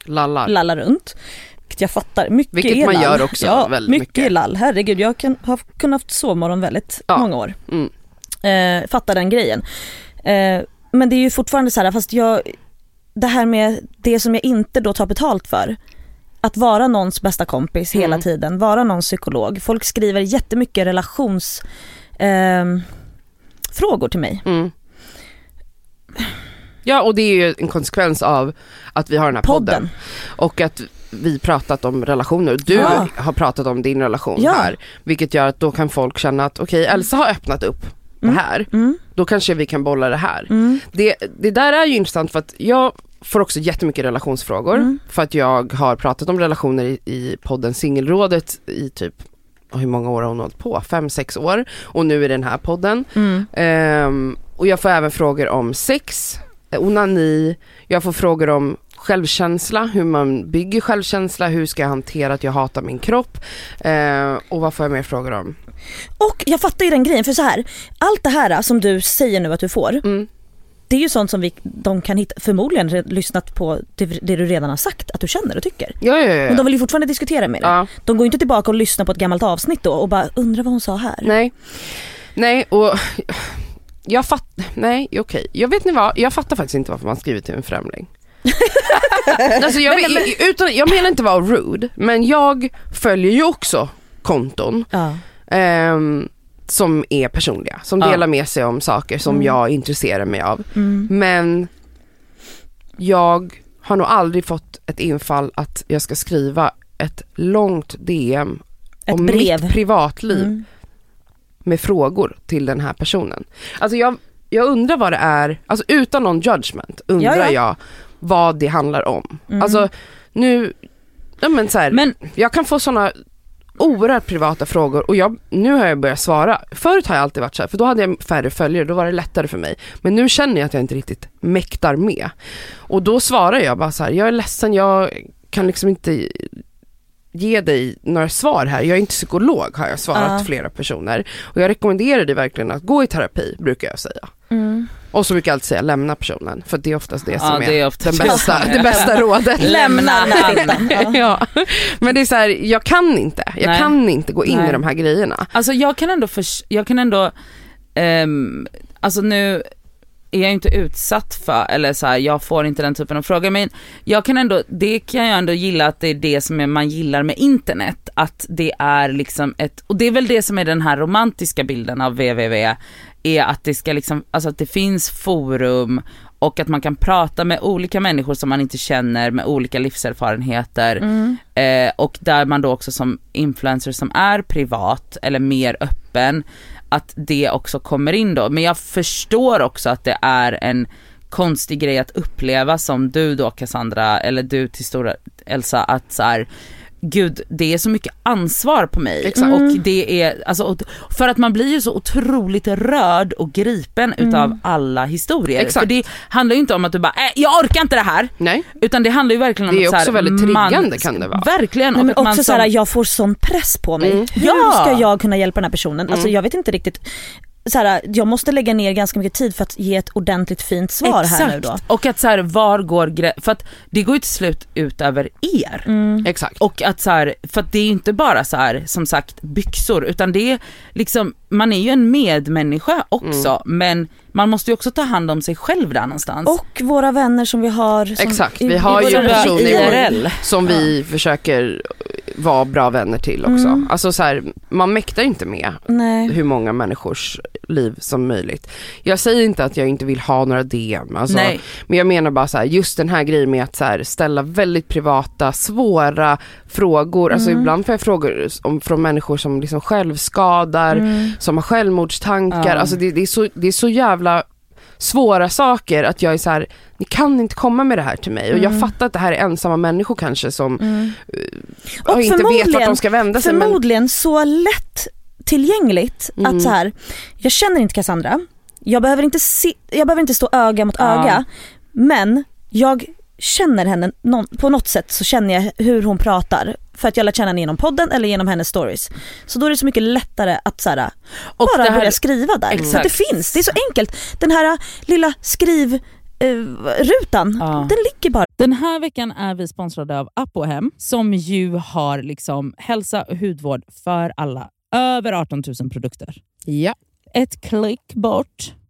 Lallar. lallar runt. Vilket jag fattar, mycket Vilket är man lall. gör också *laughs* ja, väldigt mycket. mycket. är lall, herregud jag kan, har kunnat haft sovmorgon väldigt Ja. många år. Mm. Eh, fattar den grejen. Eh, men det är ju fortfarande så här, fast jag, det här med det som jag inte då tar betalt för. Att vara någons bästa kompis hela Mm. tiden, vara någons psykolog. Folk skriver jättemycket relations ehm, frågor till mig. Mm. Ja och det är ju en konsekvens av att vi har den här podden. Podden. Och att vi pratat om relationer. Du Ja. har pratat om din relation Ja. här. Vilket gör att då kan folk känna att okej Elsa har öppnat upp. Det här. Mm, Då kanske vi kan bolla det här. mm, Det, det där är ju intressant för att jag får också jättemycket relationsfrågor. Mm. För att jag har pratat om relationer i, i podden Singelrådet i typ, hur många år har hon hållit på? Fem, sex år. Och nu i den här podden. mm, Ehm, och jag får även frågor om sex, eh, onani, jag får frågor om självkänsla, hur man bygger självkänsla, hur ska jag hantera att jag hatar min kropp Ehm, och vad får jag mer frågor om? Och jag fattar ju den grejen, för så här, allt det här som du säger nu att du får, Mm. det är ju sånt som vi, de kan hitta, förmodligen lyssnat på det, det du redan har sagt att du känner och tycker. Ja, ja, ja. Men de vill ju fortfarande diskutera med dig. ja. De går ju inte tillbaka och lyssnar på ett gammalt avsnitt då och bara undrar vad hon sa här. Nej, nej och jag fattar, nej okej, jag vet ni vad, jag fattar faktiskt inte varför man skriver till en främling. *laughs* alltså jag, Men- men, utan, jag menar inte vara rude, men jag följer ju också konton Ja. Ehm, som är personliga, som Ja. delar med sig om saker som Mm. jag intresserar mig av. Mm. Men jag har nog aldrig fått ett infall att jag ska skriva ett långt DM Ett om brev. mitt privatliv Mm. med frågor till den här personen. Alltså jag, jag undrar vad det är, alltså utan någon judgment undrar Ja, ja. jag vad det handlar om. Mm. Alltså nu, ja men så här, Men jag kan få sådana oerhört privata frågor och jag, nu har jag börjat svara. Förut har jag alltid varit så här, för då hade jag färre följare, då var det lättare för mig. Men nu känner jag att jag inte riktigt mäktar med. Och då svarar jag bara så här, jag är ledsen, jag kan liksom inte ge dig några svar här. Jag är inte psykolog har jag svarat Ja. flera personer. Och jag rekommenderar dig verkligen att gå i terapi, brukar jag säga. Mm. Och så brukar jag alltid säga lämna personen, för det är oftast det Ja, som är, det är oftast den bästa, är- det bästa *laughs* rådet. Lämna. *laughs* Ja. Men det är så här, jag kan inte. Jag Nej. kan inte gå in Nej. i de här grejerna. Alltså jag kan ändå, förs- jag kan ändå, ehm, alltså nu är jag inte utsatt för, eller så här, jag får inte den typen av frågor. Men jag kan ändå, det kan jag ändå gilla att det är det som man gillar med internet, att det är liksom ett, och det är väl det som är den här romantiska bilden av www, är att det ska liksom, alltså att det finns forum och att man kan prata med olika människor som man inte känner med olika livserfarenheter. Mm. eh, och där man då också som influencer som är privat eller mer öppen att det också kommer in då. Men jag förstår också att det är en konstig grej att uppleva som du då Cassandra eller du till stora Elsa att så här, gud det är så mycket ansvar på mig Exakt. och Mm. det är alltså och- för att man blir ju så otroligt rörd och gripen utav Mm. alla historier. Exakt. För det handlar ju inte om att du bara äh, jag orkar inte det här Nej. utan det handlar ju verkligen om Det är att så här, också väldigt man- triggande kan det vara. Verkligen. Nej, och men att man också såhär, jag får sån press på mig. Mm. Hur Ja. ska jag kunna hjälpa den här personen? Alltså Mm. jag vet inte riktigt. Såhär, jag måste lägga ner ganska mycket tid för att ge ett ordentligt fint svar här nu då. Och att så här, var går grä- för att det går ju till slut ut över er. Mm. Exakt. Och att så här, för att det är ju inte bara så här som sagt byxor utan det är liksom, man är ju en medmänniska också Mm. men man måste ju också ta hand om sig själv där någonstans. Och våra vänner som vi har. Som Exakt, vi i har ju personer i vår- IRL. Som vi försöker vara bra vänner till också. Mm. Alltså så här, man mäktar inte med Nej. hur många människors liv som möjligt. Jag säger inte att jag inte vill ha några DM, alltså, Nej, men jag menar bara så här, just den här grejen med att så här, ställa väldigt privata, svåra frågor. Alltså Mm. ibland får jag frågor om, från människor som liksom självskadar, Mm. som har självmordstankar. Alltså det, det, är så, det är så jävla svåra saker att jag är så här, ni kan inte komma med det här till mig. Och jag Mm. fattar att det här är ensamma människor kanske som Mm. och Och inte vet vart de ska vända sig. Men, Förmodligen så lätt tillgängligt Mm. att så här, jag känner inte Cassandra, jag behöver inte, se, jag behöver inte stå öga mot Ja. öga, men jag känner henne, på något sätt så känner jag hur hon pratar för att jag lärt känna henne genom podden eller genom hennes stories. Så då är det så mycket lättare att så här, och bara här, börja skriva där. Så att Exakt. det finns, det är så enkelt. Den här äh, lilla skrivrutan, Ja. den ligger bara. Den här veckan är vi sponsrade av Apohem som ju har liksom hälsa och hudvård för alla. Över 18 000 produkter. ja. Ett klick bort.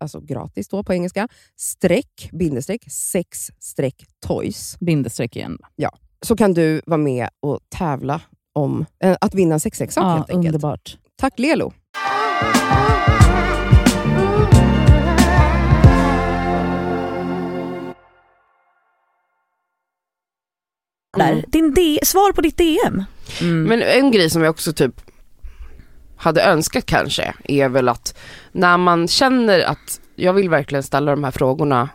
alltså gratis då på engelska, streck, bindestreck, sex streck toys. Bindestreck igen. Så kan du vara med och tävla om eh, att vinna en sexleksak Ja, helt enkelt. underbart. Tack Lelo! Där. Din D- svar på ditt DM. Mm. Men en grej som jag också typ hade önskat kanske är väl att när man känner att jag vill verkligen ställa de här frågorna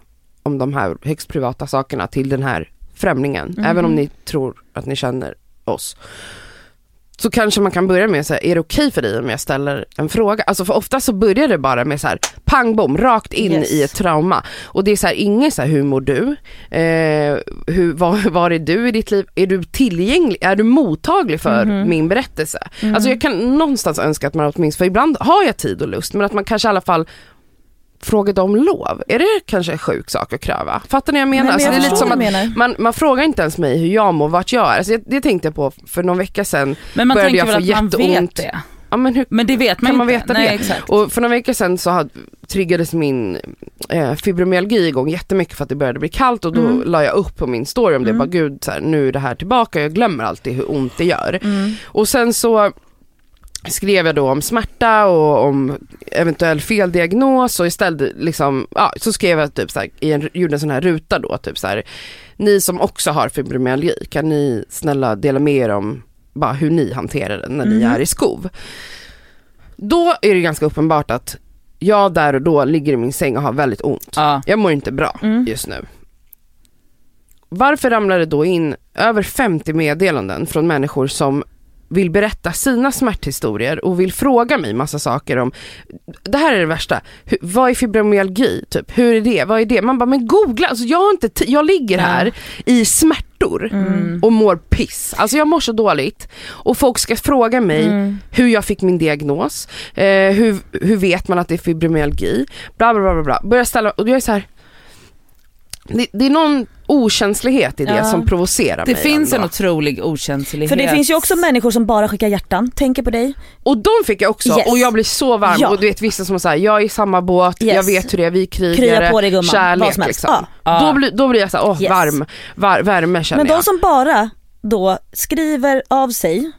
om de här högst privata sakerna till den här främlingen, Mhm. även om ni tror att ni känner oss. Så kanske man kan börja med så här, är det okej för dig om jag ställer en fråga? Alltså för ofta så börjar det bara med så här, pang bom, rakt in Yes. i ett trauma. Och det är så här, inget så här, hur mår du? Eh, hur, *laughs* var, var är du i ditt liv? Är du tillgänglig? Är du mottaglig för Mhm. min berättelse? Mm. Alltså jag kan någonstans önska att man åtminstone, för ibland har jag tid och lust, men att man kanske i alla fall frågade om lov. Är det kanske en sjuk sak att kräva? Fattar ni vad jag menar? Nej, men alltså, jag det är lite som att menar. man, man frågar inte ens mig hur jag mår, vart jag är. Alltså, det, det tänkte jag på för någon vecka sedan. Men man började tänker jag väl att man jätteont. vet det. Ja, men hur, Men det vet man Kan man inte. veta Nej, det? Exakt. och för några veckor sedan så hade, triggades min eh, fibromyalgi igång jättemycket för att det började bli kallt och då Mm. la jag upp på min story om det. Mm. Bara gud, så här, nu är det här tillbaka, jag glömmer alltid hur ont det gör. Mm. Och sen så skrev jag då om smärta och om eventuell feldiagnos och istället liksom, ja, så skrev jag typ så här, i en, gjorde en sån här ruta då, typ så här, ni som också har fibromyalgi, kan ni snälla dela med er om bara hur ni hanterar den när ni Mhm. är i skov? Då är det ganska uppenbart att jag där och då ligger i min säng och har väldigt ont. Ja. Jag mår inte bra Mm. just nu. Varför ramlar det då in över 50 meddelanden från människor som vill berätta sina smärthistorier och vill fråga mig massa saker om, det här är det värsta, Hur, vad är fibromyalgi? Typ, hur är det? Vad är det? Man bara, men googla, alltså jag, har inte jag ligger Ja. här i smärtor Mm. och mår piss. Alltså jag mår så dåligt och folk ska fråga mig Mm. hur jag fick min diagnos, eh, hur, hur vet man att det är fibromyalgi, bla bla bla bla, bla. Börjar ställa, och jag är så här. Det, det är någon okänslighet i det Ja. som provocerar Det mig finns ändå. en otrolig okänslighet. För det finns ju också människor som bara skickar hjärtan, tänker på dig. Och de fick jag också Yes. och jag blir så varm Ja. och du vet vissa som säger jag är i samma båt, Yes. jag vet hur det är, vi Krya krigare, på dig gumman, kärlek vad som helst. liksom. Ja. Ja. Då, blir, då blir jag såhär, åh Yes. varm, var, värme känner Men de jag. som bara då skriver av sig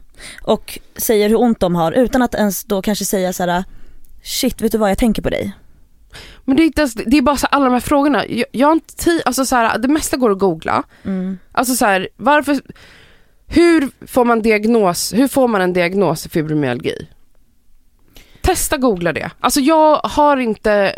och säger hur ont de har utan att ens då kanske säga så här: shit vet du vad jag tänker på dig. Men det är, inte det är bara så alla de här frågorna, jag, jag har inte tid, alltså så här, det mesta går att googla. Mm. Alltså så här, varför, hur får man diagnos, hur får man en diagnos i fibromyalgi? Testa googla det. Alltså jag har inte,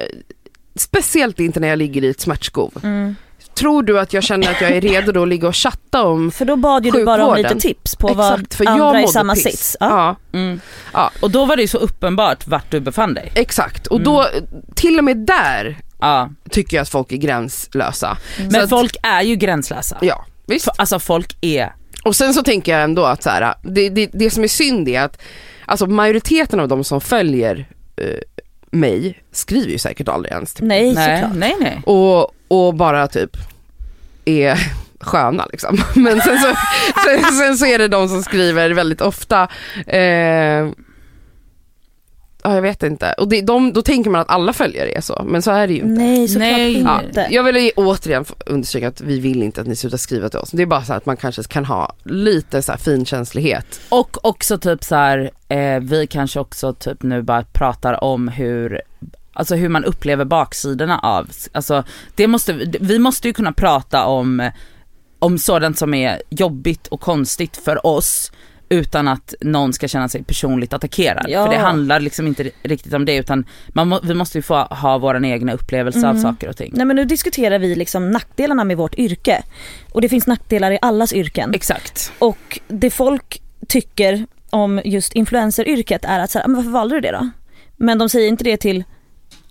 speciellt inte när jag ligger i ett smärtskov. Mm. Tror du att jag känner att jag är redo då att ligga och chatta om För då bad ju du bara om lite tips på Exakt, för vad jag andra i samma piss. sits. Ja. Ja. Mm. Ja. Och då var det ju så uppenbart vart du befann dig. exakt. Och då, till och med där Ja. tycker jag att folk är gränslösa. Mm. Men att- folk är ju gränslösa. Ja, visst. För- Alltså folk är, Och sen så tänker jag ändå att så här, det, det, det som är synd är att alltså majoriteten av de som följer eh, mig skriver ju säkert aldrig ens till Nej, nej, såklart. nej nej. och, och bara typ är sköna liksom. *laughs* Men sen så, sen, sen så är det de som skriver väldigt ofta eh, Ja jag vet inte. Och det, de, då tänker man att alla följare är så, men så är det ju inte. Nej såklart Nej. Ja, inte. jag vill återigen understryka att vi vill inte att ni slutar skriva till oss. Det är bara så att man kanske kan ha lite så här finkänslighet. Och också typ så här, eh, vi kanske också typ nu bara pratar om hur Alltså hur man upplever baksidorna av, alltså det måste, vi måste ju kunna prata om, om sådant som är jobbigt och konstigt för oss utan att någon ska känna sig personligt attackerad. Ja. För det handlar liksom inte riktigt om det utan man må, vi måste ju få ha våran egna upplevelse av Mm. saker och ting. Nej men nu diskuterar vi liksom nackdelarna med vårt yrke. Och det finns nackdelar i allas yrken. Exakt. Och det folk tycker om just influenceryrket är att så här, "Ah, men varför valde du det då? Men de säger inte det till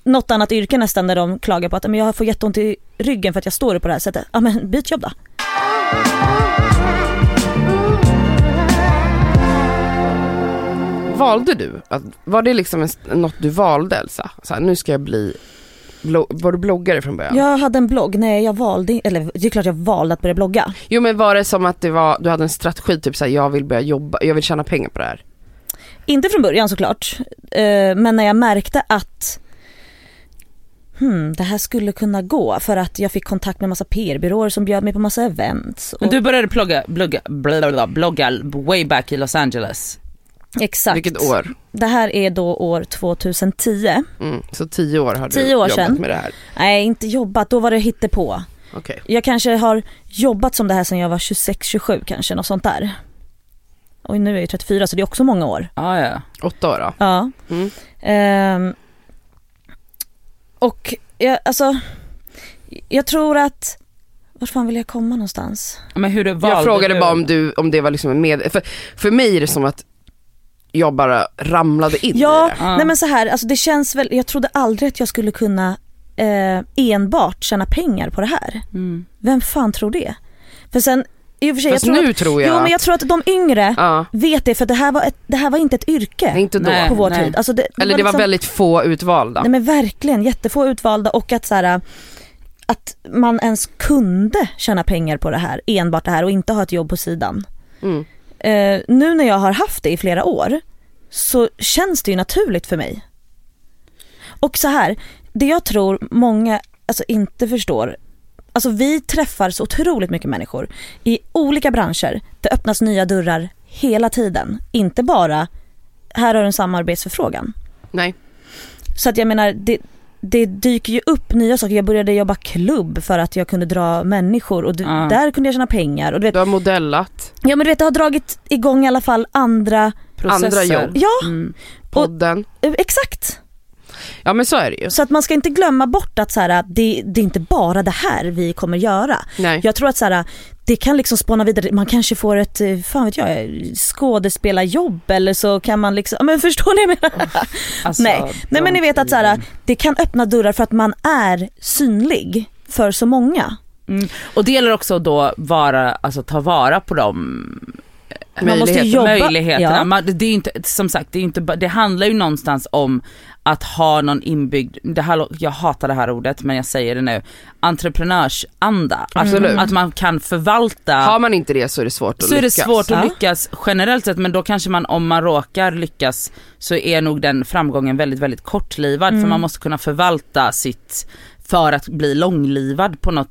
något annat yrke nästan där de klagar på att men jag får jätteont i ryggen för att jag står upp på det här sättet. Ja men byt jobb då. Valde du? Att, var det liksom en, något du valde Elsa? Så här, nu ska jag bli, var du bloggare från början? Jag hade en blogg, nej jag valde, eller det är klart jag valde att börja blogga. Jo men var det som att det var, du hade en strategi typ såhär, jag vill börja jobba, jag vill tjäna pengar på det här? Inte från början såklart, eh, men när jag märkte att hmm, det här skulle kunna gå för att jag fick kontakt med massa PR-byråer som bjöd mig på massa events. Och, Men du började plugga, blogga, blogga, blogga way back i Los Angeles. exakt. Vilket år? Det här är då år 2010. Mm, så tio år har du Tio år jobbat sedan. med det här? Nej inte jobbat, då var det hittepå. Okej. Jag kanske har jobbat som det här sedan jag var 26-27 kanske, något sånt där. Och nu är jag 34 så det är också många år. Ah, ja. Åtta år då? Ja. Mm. Ehm, och jag, alltså, jag tror att, vart fan vill jag komma någonstans? Men hur valde Jag frågade du? bara om du, om det var liksom en med, för, för mig är det som att jag bara ramlade in Ja, i det. Ja. nej men så här, alltså det känns väl, jag trodde aldrig att jag skulle kunna eh, enbart tjäna pengar på det här. Mm. Vem fan tror det? För sen, i och för sig, Fast jag tror nu att, tror jag jo men jag tror att de yngre ja, vet det för det här var, ett, det här var inte ett yrke nej, inte då. Nej. på vår tid. Alltså det, Eller det var liksom- väldigt få utvalda. Nej men verkligen, jättefå utvalda och att så här, att man ens kunde tjäna pengar på det här, enbart det här och inte ha ett jobb på sidan. Mm. Eh, nu när jag har haft det i flera år så känns det ju naturligt för mig. Och så här, det jag tror många alltså inte förstår, alltså vi träffar så otroligt mycket människor i olika branscher. Det öppnas nya dörrar hela tiden, inte bara här har du en samarbetsförfrågan. Nej. Så att jag menar, det, det dyker ju upp nya saker. Jag började jobba klubb för att jag kunde dra människor och du, Ja. där kunde jag tjäna pengar. Och du vet, Du har modellat, ja men du vet det har dragit igång i alla fall andra, Processer. Andra jobb. ja Mm. podden. eh, exakt. Ja men så är det ju. Så att man ska inte glömma bort att så här, det, det är inte bara det här vi kommer göra. Nej. Jag tror att så här, det kan liksom spåna vidare, man kanske får ett, eh, fan vet jag, skådespelarjobb eller så kan man liksom, men förstår ni vad jag menar? *laughs* Alltså, *laughs* Nej. Nej men ni vet att så här, det kan öppna dörrar för att man är synlig för så många. Mm. Och det gäller också då vara, alltså ta vara på de Man måste jobba. möjligheterna. Ja. Man, det är inte, som sagt, det, är inte, det handlar ju någonstans om att ha någon inbyggd, det här, jag hatar det här ordet men jag säger det nu, entreprenörsanda. Att, Absolut. att man kan förvalta Har man inte det så är det svårt att så är det lyckas. svårt att lyckas generellt sett men då kanske man om man råkar lyckas så är nog den framgången väldigt väldigt kortlivad Mm. för man måste kunna förvalta sitt för att bli långlivad på något,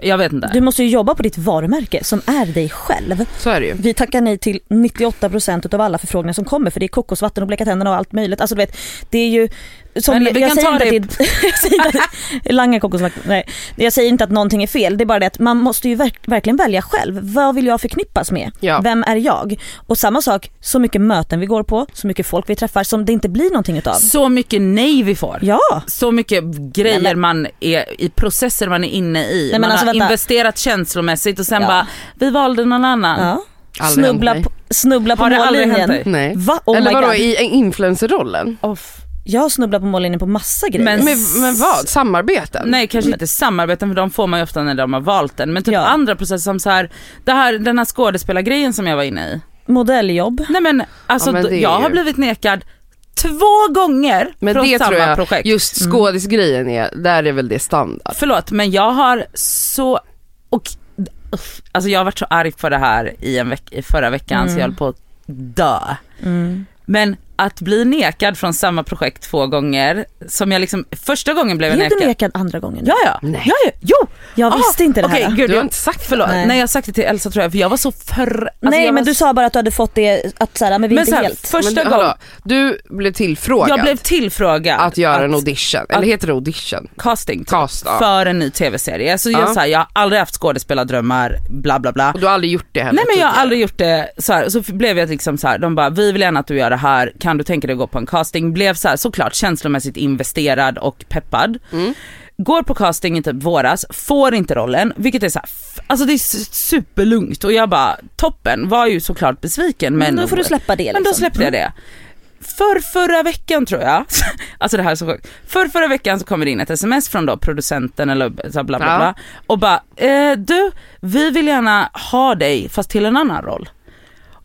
jag vet inte. Du måste ju jobba på ditt varumärke som är dig själv. Så är det ju. Vi tackar nej till 98% av alla förfrågningar som kommer för det är kokosvatten och bleka tänderna och allt möjligt. Alltså du vet, det är ju som Men jag, vi jag kan säger ta inte att det, *laughs* jag säger inte att, langa kokosvatten, nej. Jag säger inte att någonting är fel, det är bara det att man måste ju verk, verkligen välja själv. Vad vill jag förknippas med? Ja. Vem är jag? Och samma sak, så mycket möten vi går på, så mycket folk vi träffar som det inte blir någonting utav. Så mycket nej vi får. Ja! Så mycket grejer Nej, man är i processer man är inne i. men man alltså, har vänta. investerat känslomässigt och sen Ja. bara, vi valde någon annan. ja. Aldrig Snubbla, på, snubbla på Har mållinjen. Nej. Va? Oh Eller vadå i influencerrollen? Off. Jag har snubblat på mållinjen på massa grejer. Men- Men, men vad? Samarbeten? Nej kanske inte samarbeten för de får man ju ofta när de har valt den men typ Ja. andra processer som så här, det här, den här skådespelargrejen som jag var inne i. Modelljobb. Nej men alltså Ja, men jag har ju- blivit nekad två gånger Men från det samma tror jag, projekt. just Mm. skådisgrejen är, där är väl det standard. Förlåt men jag har så, och alltså jag har varit så arg på det här i en veck- i förra veckan så jag höll på att dö. Mm. Men att bli nekad från samma projekt två gånger, som jag liksom, första gången blev jag Blev du nekad. nekad andra gången? Ja ja, Nej. ja, ja, jo! Jag visste inte det här. Okej, gud, Du har jag, inte sagt förlåt, Nej. nej. jag har sagt det till Elsa tror jag för jag var så för... Alltså Nej men var du sa bara att du hade fått det, att såhär, men vi men inte så här, helt. första Men, gången, hallå, du blev tillfrågad jag blev tillfrågad att göra en audition, eller heter det audition? casting typ, Cast, ja. för en ny tv-serie. Så jag, Ja. så här, jag har aldrig haft skådespelardrömmar, bla bla bla. Och du har aldrig gjort det heller Nej men jag har aldrig gjort det så här. så blev jag liksom så här, de bara vi vill gärna att du gör det här, kan du tänka dig att gå på en casting? Blev så här, såklart känslomässigt investerad och peppad. Mm. Går på casting i typ våras, får inte rollen, vilket är så här, alltså det är superlugnt och jag bara toppen, var ju såklart besviken men, Men då får du släppa det men då liksom. släppte jag det. För förra veckan tror jag, *laughs* alltså det här är så sjukt. För förra veckan så kommer det in ett sms från då producenten eller så här bla bla Ja. bla och bara eh, du vi vill gärna ha dig fast till en annan roll.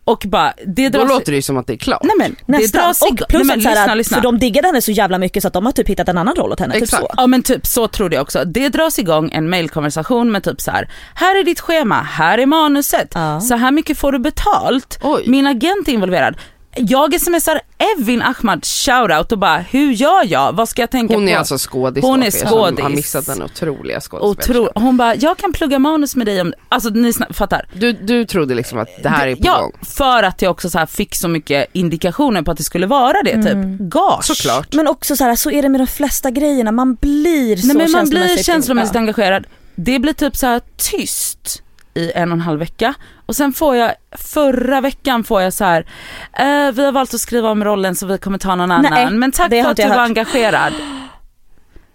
Och bara det Då dras... låter det ju som att det är klart. Nej men det Nästan. dras Och igång. plus Nej, men att lyssna, lyssna. för de diggade henne så jävla mycket så att de har typ hittat en annan roll åt henne. Typ Exakt. så. Ja men typ så trodde jag också. Det dras igång en mailkonversation med typ så här. här är ditt schema, här är manuset, Ja. så här mycket får du betalt. Oj. Min agent är involverad. Jag smsar Evin Ahmad shoutout och bara hur gör jag, vad ska jag tänka Hon på? är alltså skådis Hon är skådis. har missat den otroliga Otro- hon bara, jag kan plugga manus med dig om, alltså ni fattar. Du, du trodde liksom att det här är på ja, gång? för att jag också så här fick så mycket indikationer på att det skulle vara det typ. Gage. Såklart. Men också så här, så är det med de flesta grejerna, man blir så Nej men man blir känslomässigt- känslomässigt Ja. engagerad. Det blir typ så här tyst i en och en halv vecka och sen får jag, förra veckan får jag så här, eh, vi har valt att skriva om rollen så vi kommer ta någon annan. *gasps* Nej, men tack för att du var engagerad.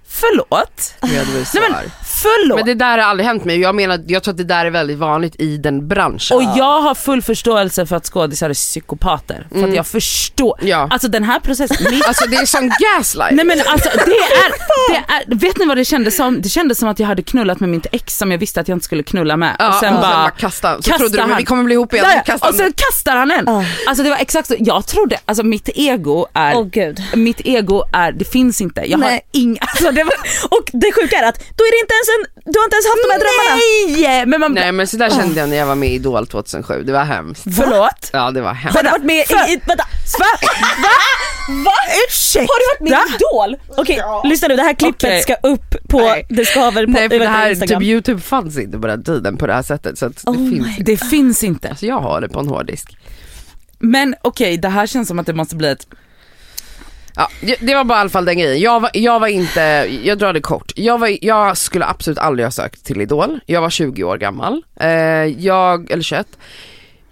Förlåt? Så Nej, men, förlåt. Men det där har aldrig hänt mig. Jag menar, jag tror att det där är väldigt vanligt i den branschen. Och jag har full förståelse för att skådisar är psykopater. För att jag förstår. Mm. Ja. Alltså den här processen, *laughs* Alltså det är som gaslight. Nej men alltså det är, *laughs* det är, vet ni vad det kändes som? Det kändes som att jag hade knullat med mitt ex som jag visste att jag inte skulle knulla med. ja, och sen bara, kasta. Så kastar trodde du, men vi kommer bli ihop igen. Där, och sen kastar han en. Ja. Alltså det var exakt så, jag trodde, alltså mitt ego är, Åh gud. mitt ego är, det finns inte. Jag har Nej. inga, *laughs* alltså det var, Och det sjuka är att då är det inte ens en, du har inte ens haft de här drömmarna. nej! Men man, Nej men så där kände jag när jag var med i Idol 2007, det var hemskt. förlåt? Ja det var hemskt. Har du varit med i, i vänta, Va? Va? Va? Ursäkta? har du varit med i Idol? Okej, lyssna nu det här klippet Okej. ska upp på Nej. Det skaver på Nej för det här, Instagram. typ youtube fanns inte på den tiden på det här sättet så att det Oh finns my inte. Det finns inte. Alltså jag har det på en hårddisk. Men okej, det här känns som att det måste bli ett Ja, det- var bara i alla fall den grejen. Jag var, jag var inte, jag drar det kort. Jag, var, jag skulle absolut aldrig ha sökt till Idol. Jag var 20 år gammal. Eh, jag, eller 21.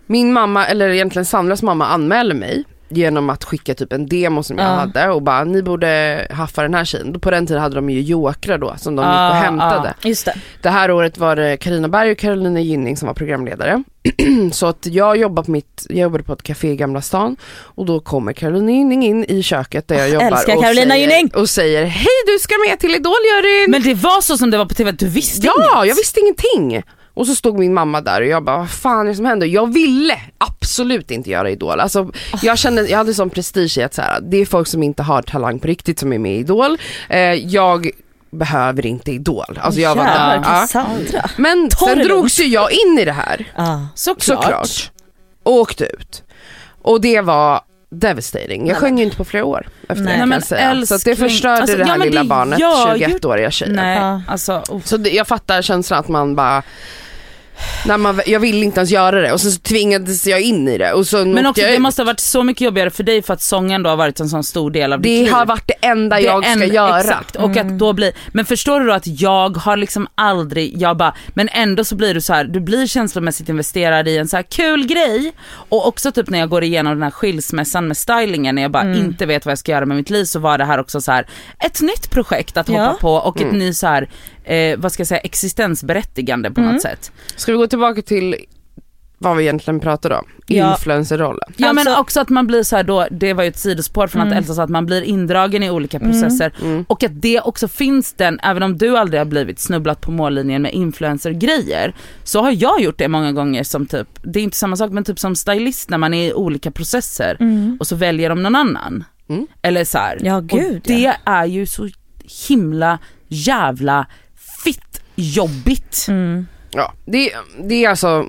Min mamma, eller egentligen Sandras mamma anmälde mig genom att skicka typ en demo som jag Ja. hade och bara ni borde haffa den här tjejen. På den tiden hade de ju jokrar då som de gick Ah, och hämtade. Just det. Det här året var det Karina Berg och Carolina Gynning som var programledare. *clears throat* så att jag jobbade på mitt, jag jobbade på ett café i Gamla stan och då kommer Carolina Gynning in i köket där jag jobbar älskar och, Carolina säger, Gynning. och säger hej du ska med till Idol! Men det var så som det var på TV, du visste Ja, inget. jag visste ingenting. Och så stod min mamma där och jag bara, vad fan är det som händer? Jag ville absolut inte göra Idol. Alltså, jag kände, jag hade sån prestige i att så här, det är folk som inte har talang på riktigt som är med i Idol. Eh, jag behöver inte Idol. Alltså jag var där. Ja. Men Ta sen drogs ju jag in i det här, Ja. Såklart. såklart. Och åkte ut. Och det var devastating. Jag sjöng ju inte på flera år efter Nej. det kan Nej, jag men säga. Så att det älskling, förstörde alltså, det här ja, lilla det barnet, gör ju- 21-åriga tjejen. Nej, Ja. alltså oh. Så det, jag fattar känslan att man bara när man, jag ville inte ens göra det och så tvingades jag in i det och så Men också jag det ut. måste ha varit så mycket jobbigare för dig för att sången då har varit en sån stor del av ditt Det liv. har varit det enda Det jag ska en- göra. Exakt, och att då blir, men förstår du då att jag har liksom aldrig, jag bara, men ändå så blir du så här, du blir känslomässigt investerad i en så här kul grej och också typ när jag går igenom den här skilsmässan med stylingen när jag bara inte vet vad jag ska göra med mitt liv så var det här också så här ett nytt projekt att hoppa Ja. på och ett ny så här, eh, vad ska jag säga, existensberättigande på något sätt. Ska vi gå tillbaka till vad vi egentligen pratade om? Ja. Influencerrollen. Ja men Alltså- också att man blir så här då, det var ju ett sidospår från att Elsa sa att man blir indragen i olika processer Mm. och att det också finns den, även om du aldrig har blivit snubblat på mållinjen med influencergrejer så har jag gjort det många gånger som typ, det är inte samma sak men typ som stylist när man är i olika processer och så väljer de någon annan. Mm. Eller så här. Ja, gud, och det är ju så himla jävla jobbigt. Mm. Ja, det, det är alltså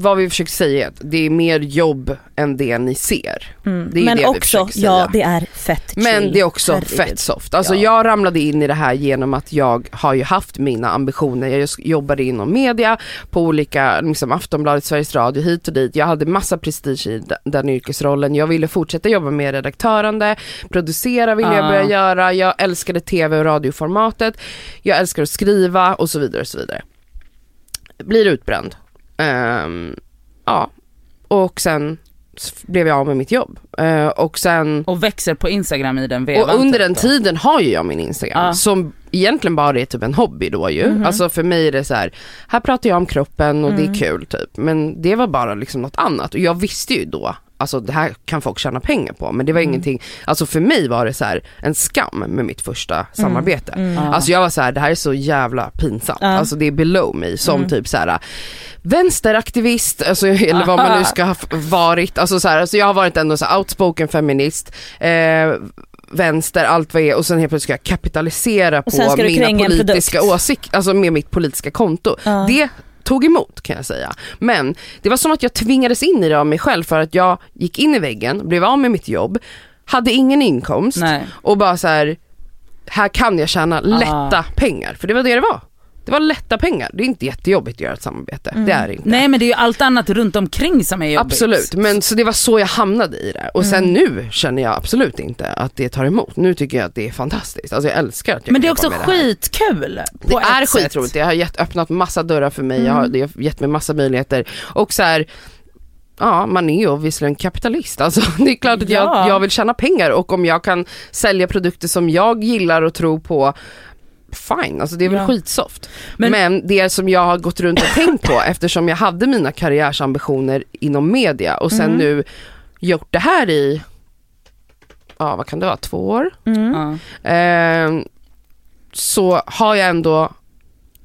vad vi försöker säga är att det är mer jobb än det ni ser. Mm. Det är Men det också, ja det är fett chill. Men det är också Herregud. fett soft. Alltså Ja. jag ramlade in i det här genom att jag har ju haft mina ambitioner. Jag jobbade inom media på olika, liksom Aftonbladet, Sveriges Radio, hit och dit. Jag hade massa prestige i den yrkesrollen. Jag ville fortsätta jobba med redaktörande, producera ville jag Ah. börja göra. Jag älskade tv och radioformatet. Jag älskar att skriva och så vidare och så vidare. Blir utbränd. Ehm, ja, och sen blev jag av med mitt jobb. Eh, och sen Och växer på Instagram i den vevan. och under typ den tiden har ju jag min Instagram Ja. som egentligen bara är typ en hobby då ju. Mhm. Alltså för mig är det så här, här pratar jag om kroppen och det Mm. är kul typ. Men det var bara liksom något annat och jag visste ju då, alltså det här kan folk tjäna pengar på men det var Mm. ingenting, alltså för mig var det så här en skam med mitt första samarbete. Mm. Alltså jag var så här, det här är så jävla pinsamt. Ja. Alltså det är below me som Mm. typ så här vänsteraktivist, alltså, eller vad man nu ska ha varit. Alltså, så här, alltså jag har varit ändå så här outspoken feminist, eh, vänster, allt vad det är och sen helt plötsligt ska jag kapitalisera på mina politiska åsikter, alltså med mitt politiska konto. Ja. Det tog emot kan jag säga. Men det var som att jag tvingades in i det av mig själv för att jag gick in i väggen, blev av med mitt jobb, hade ingen inkomst Nej. och bara så här, här kan jag tjäna lätta pengar. För det var det det var. Det var lätta pengar. Det är inte jättejobbigt att göra ett samarbete. Mm. Det är det inte. Nej men det är ju allt annat runt omkring som är jobbigt. Absolut, men så det var så jag hamnade i det. Och sen nu känner jag absolut inte att det tar emot. Nu tycker jag att det är fantastiskt. Alltså jag älskar att jag Men det är också det skitkul. Det på är skitroligt, det har gett, öppnat massa dörrar för mig, jag har, det har gett mig massa möjligheter. Och så här, ja man är ju visserligen kapitalist, alltså *laughs* det är klart att Ja. jag, jag vill tjäna pengar och om jag kan sälja produkter som jag gillar och tror på, fine, alltså det är väl Ja. skitsoft. Men- Men, det som jag har gått runt och tänkt på *laughs* eftersom jag hade mina karriärsambitioner inom media och sen Mm. nu gjort det här i, ja vad kan det vara, två år? Mm. Eh, så har jag ändå,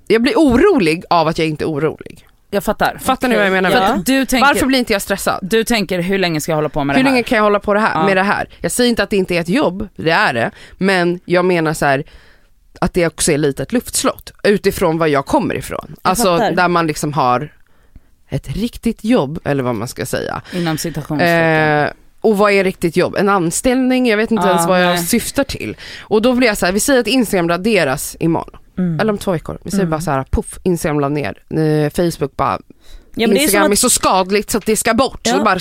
jag blir orolig av att jag inte är orolig. Jag fattar. Fattar ni vad jag menar Ja. du tänker, Varför blir inte jag stressad? du tänker hur länge ska jag hålla på med Hur det här? länge kan jag hålla på det här, Ja. med det här? Jag säger inte att det inte är ett jobb, det är det. Men jag menar så här att det också är lite ett luftslott utifrån var jag kommer ifrån. alltså fattar. där man liksom har ett riktigt jobb, eller vad man ska säga. Inom citationstecken. Eh, och vad är riktigt jobb? En anställning? Jag vet inte Ja, ens vad jag nej. syftar till. Och då blir jag så här, vi säger att Instagram raderas imorgon. Mm. Eller om två veckor. Vi säger Mm. bara så här, puff, Instagram la ner. Eh, Facebook bara, Ja, är Instagram är, att, så skadligt så att det ska bort. Ja. Så bara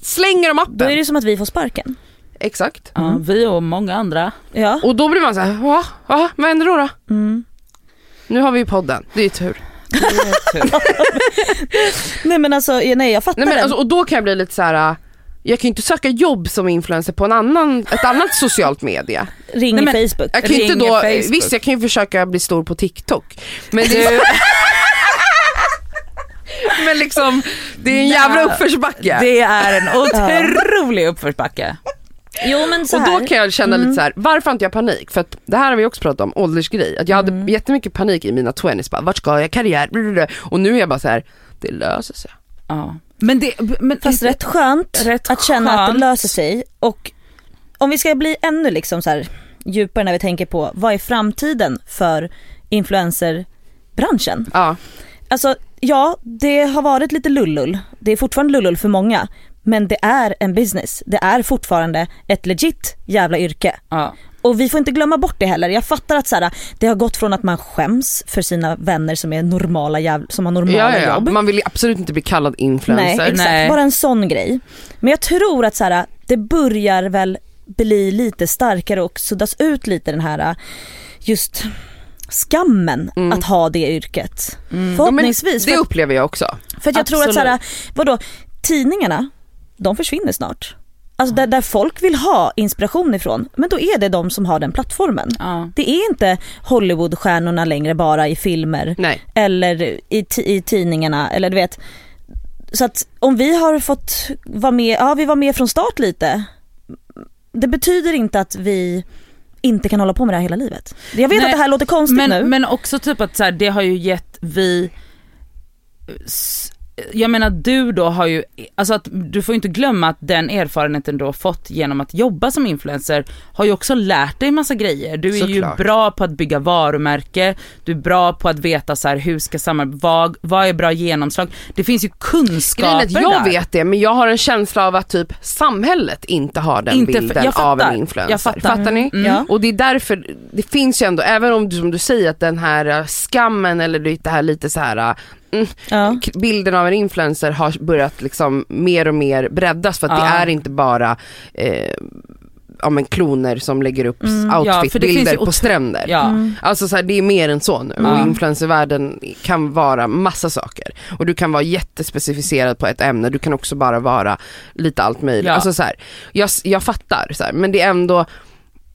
slänger de appen. då är det som att vi får sparken. Exakt. Ja, Mm. vi och många andra. Ja. Och då blir man så här, va? va? Vad händer då, då? Mm. Nu har vi ju podden, det är tur. *laughs* Nej men alltså, nej jag fattar Nej, men det. alltså, och då kan jag bli lite så här. äh, jag kan ju inte söka jobb som influencer på en annan, ett annat *laughs* socialt media. Ring Nej, men- Facebook. Jag kan ju inte då, Facebook. visst jag kan ju försöka bli stor på TikTok. Men det är *laughs* Men liksom, det är en jävla uppförsbacke. Det är en otrolig uppförsbacke. Jo men så och här. då kan jag känna lite så här, varför har inte jag panik? För att det här har vi också pratat om, åldersgrej. Att jag hade Mm. jättemycket panik i mina 20s, bara, vart ska jag, karriär, och nu är jag bara så här, det löser sig. Ja. Men det, men Fast rätt skönt Rätt att känna att det skönt. löser sig och om vi ska bli ännu liksom så här djupare när vi tänker på vad är framtiden för influencerbranschen? Ja, Alltså ja, det har varit lite lullull. Det är fortfarande lullull för många. Men det är en business. Det är fortfarande ett legit jävla yrke. Ja. Och vi får inte glömma bort det heller. Jag fattar att så här, det har gått från att man skäms för sina vänner som är normala jäv- som har normala ja, ja, ja. jobb. man vill absolut inte bli kallad influencer. Nej exakt, Nej. bara en sån grej. Men jag tror att så här, det börjar väl bli lite starkare och suddas ut lite den här just skammen Mm. att ha det yrket. Mm. Ja, Förhoppningsvis. det för, att, upplever jag också. för att jag tror att så här, absolut. vadå, tidningarna, de försvinner snart. Alltså där, där folk vill ha inspiration ifrån, men då är det de som har den plattformen. Ja. Det är inte Hollywoodstjärnorna längre bara i filmer Nej. eller i, i tidningarna eller du vet. Så att om vi har fått vara med, ja vi var med från start lite. Det betyder inte att vi inte kan hålla på med det här hela livet. Jag vet Nej, att det här låter konstigt men, nu. men också typ att så här, det har ju gett vi jag menar du då har ju, alltså att du får inte glömma att den erfarenheten du har fått genom att jobba som influencer har ju också lärt dig massa grejer. Du är Såklart. ju bra på att bygga varumärke, du är bra på att veta så här, hur ska samarbeta, vad, vad är bra genomslag? Det finns ju Grejen kunskaper att jag där. vet det men jag har en känsla av att typ samhället inte har den Inte bilden jag av fattar. en influencer. Jag fattar. ni? Mm. Ja. Och det är därför, det finns ju ändå, även om du som du säger att den här skammen eller det här lite så här Ja. bilden av en influencer har börjat liksom mer och mer breddas för att det Ja. är inte bara eh, ja, men kloner som lägger upp Mm. Ja, det outfitbilder ju på stränder. Ja. Mm. Alltså så här, det är mer än så nu Ja. och influencervärlden kan vara massa saker. Och du kan vara jättespecificerad på ett ämne, du kan också bara vara lite allt möjligt. Ja. Alltså så här, jag, jag fattar så här, men det är ändå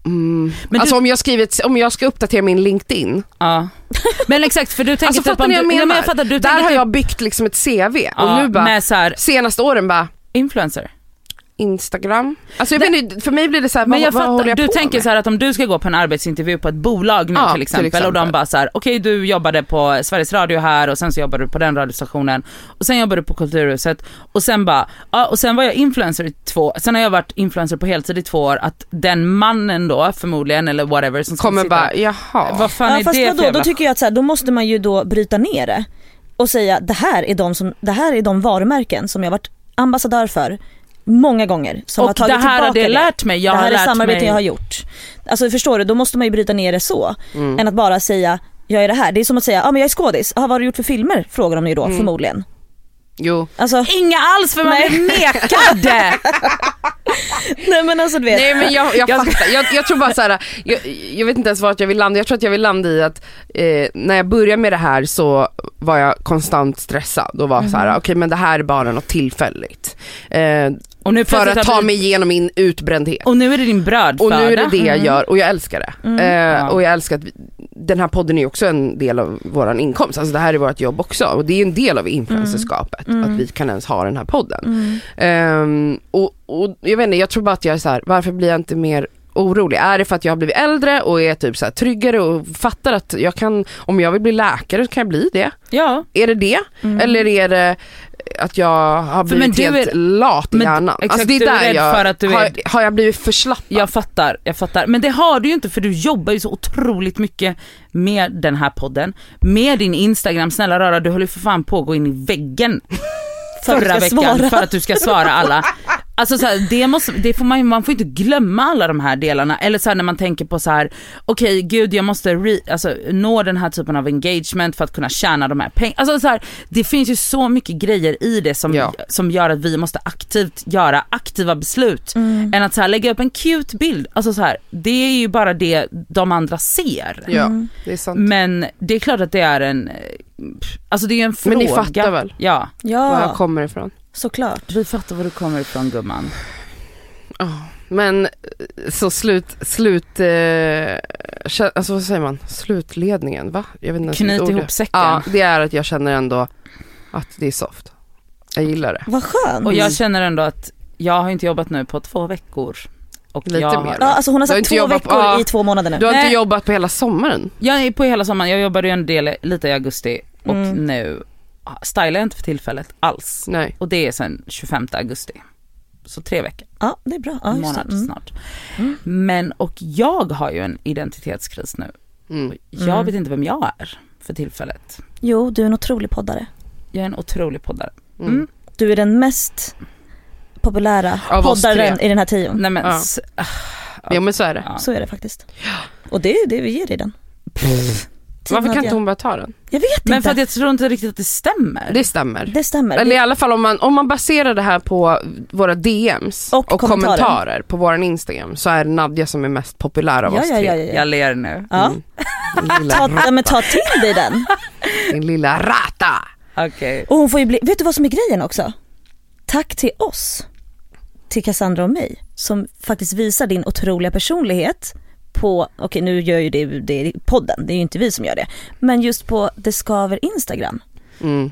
Mm. Men alltså du- om, jag skrivit, om jag ska uppdatera min LinkedIn, Ja. Men exakt för du tänker alltså typ fattar om du, menar? men jag fattar, du Där har typ, jag byggt liksom ett CV och ja, nu bara, här, senaste åren bara influencer. Instagram. Alltså jag vet inte, för mig blir det så här, Men vad, jag vad fattar, jag du på tänker med? så här att om du ska gå på en arbetsintervju på ett bolag nu Ja, till, till exempel, exempel. och de bara så här: okej du jobbade på Sveriges Radio här och sen så jobbade du på den radiostationen och sen jobbade du på Kulturhuset och sen bara, ja och sen var jag influencer i två, sen har jag varit influencer på heltid i två år, att den mannen då förmodligen eller whatever som Kommer sitta, bara, jaha. vad fan Ja, är fast det vadå, jävla då tycker jag att så här, då måste man ju då bryta ner det och säga det här är de, som, det här är de varumärken som jag varit ambassadör för många gånger som har Och tagit det här har tillbaka det lärt mig, jag det här har är samarbeten mig jag har gjort. Alltså förstår du, då måste man ju bryta ner det så. Mm. Än att bara säga jag är det här. Det är som att säga, ja ah, men jag är skådis. Ah, vad har du gjort för filmer? Frågar de ju då Mm. förmodligen. Jo. Alltså, Inga alls för man Nej. blir nekad! *laughs* nej men alltså du vet. Nej men jag, jag fattar, jag, jag tror bara så här, jag, jag vet inte ens vart jag vill landa, jag tror att jag vill landa i att eh, när jag började med det här så var jag konstant stressad och var så här: okej men det här är bara något tillfälligt. Eh, Och nu för att ta mig igenom min utbrändhet. Och nu är det din brödföda. Och nu är det det jag Mm. gör och jag älskar det. Mm. Eh. Och jag älskar att vi, den här podden är också en del av våran inkomst, alltså det här är vårt jobb också och det är en del av influencerskapet Mm. att vi kan ens ha den här podden. Mm. Ehm, och, och jag vet inte, jag tror bara att jag är så här, varför blir jag inte mer orolig? Är det för att jag har blivit äldre och är typ så här tryggare och fattar att jag kan, om jag vill bli läkare så kan jag bli det? Ja, Är det det? Mm. Eller är det att jag har För men blivit helt är- lat i men hjärnan? exakt, alltså det är är där rädd jag, för att du är- har, har jag blivit förslappad? jag fattar, jag fattar. Men det har du ju inte för du jobbar ju så otroligt mycket med den här podden, med din Instagram. Snälla rara, du höll ju för fan på att gå in i väggen förra veckan svara. för att du ska svara alla. *laughs* Alltså så här, det måste, det får man, man får inte glömma alla de här delarna. Eller så här, när man tänker på så här, okej gud jag måste re, alltså, nå den här typen av engagement för att kunna tjäna de här pengarna. Alltså så här, det finns ju så mycket grejer i det som, Ja. som gör att vi måste aktivt göra aktiva beslut. Mm. Än att så här, lägga upp en cute bild. Alltså så här, det är ju bara det de andra ser. Ja, Mm. det är sant. Men det är klart att det är en, eh, alltså det är en fråga. Men ni fattar väl? Ja, Var jag Ja, kommer ifrån. Såklart. vi fattar var du kommer ifrån gumman. Ja, Men eh, så slut, slut, eh, alltså vad säger man, slutledningen va? Jag vet inte Knyt ihop det- säcken. Ja, det är att jag känner ändå att det är soft. Jag gillar det. Vad skönt. Och jag känner ändå att jag har inte jobbat nu på två veckor. Och Lite jag, mer. Ja, alltså hon har sagt inte två jobbat på- veckor ja. i två månader nu. Du har Nej. inte jobbat på hela sommaren? jag är på hela sommaren, jag jobbade ju en del lite i augusti och Mm. nu stylar jag inte för tillfället alls. Nej. Och det är sen 25 augusti. Så tre veckor, Ja, det är bra. Ja, månad Mm. snart. Mm. Men och jag har ju en identitetskris nu. Mm. Jag Mm. vet inte vem jag är för tillfället. Jo, du är en otrolig poddare. Jag är en otrolig poddare. Mm. Mm. Du är den mest populära Av poddaren i den här tion. Nej men, Ja. s- ah, Ja men så är det. ja. Så är det faktiskt. Och det är det vi ger dig den. Team Varför kan inte hon bara ta den? Jag vet Men inte. för att jag tror inte riktigt att det stämmer. Det stämmer. Det stämmer. Eller i alla fall om man, om man baserar det här på våra DMs Och och, kommentarer. kommentarer. på våran Instagram så är det Nadja som är mest populär av ja, oss ja, tre. ja, ja, ja. Jag ler nu. ja. Mm. *laughs* Ta, ja, men ta till dig den. *laughs* din lilla rata. Okej. Och hon får ju bli, vet du vad som är grejen också? Tack till oss, till Cassandra och mig, som faktiskt visar din otroliga personlighet på, okej nu gör ju det, det podden, det är ju inte vi som gör det, men just på Det Skaver Instagram. Mm.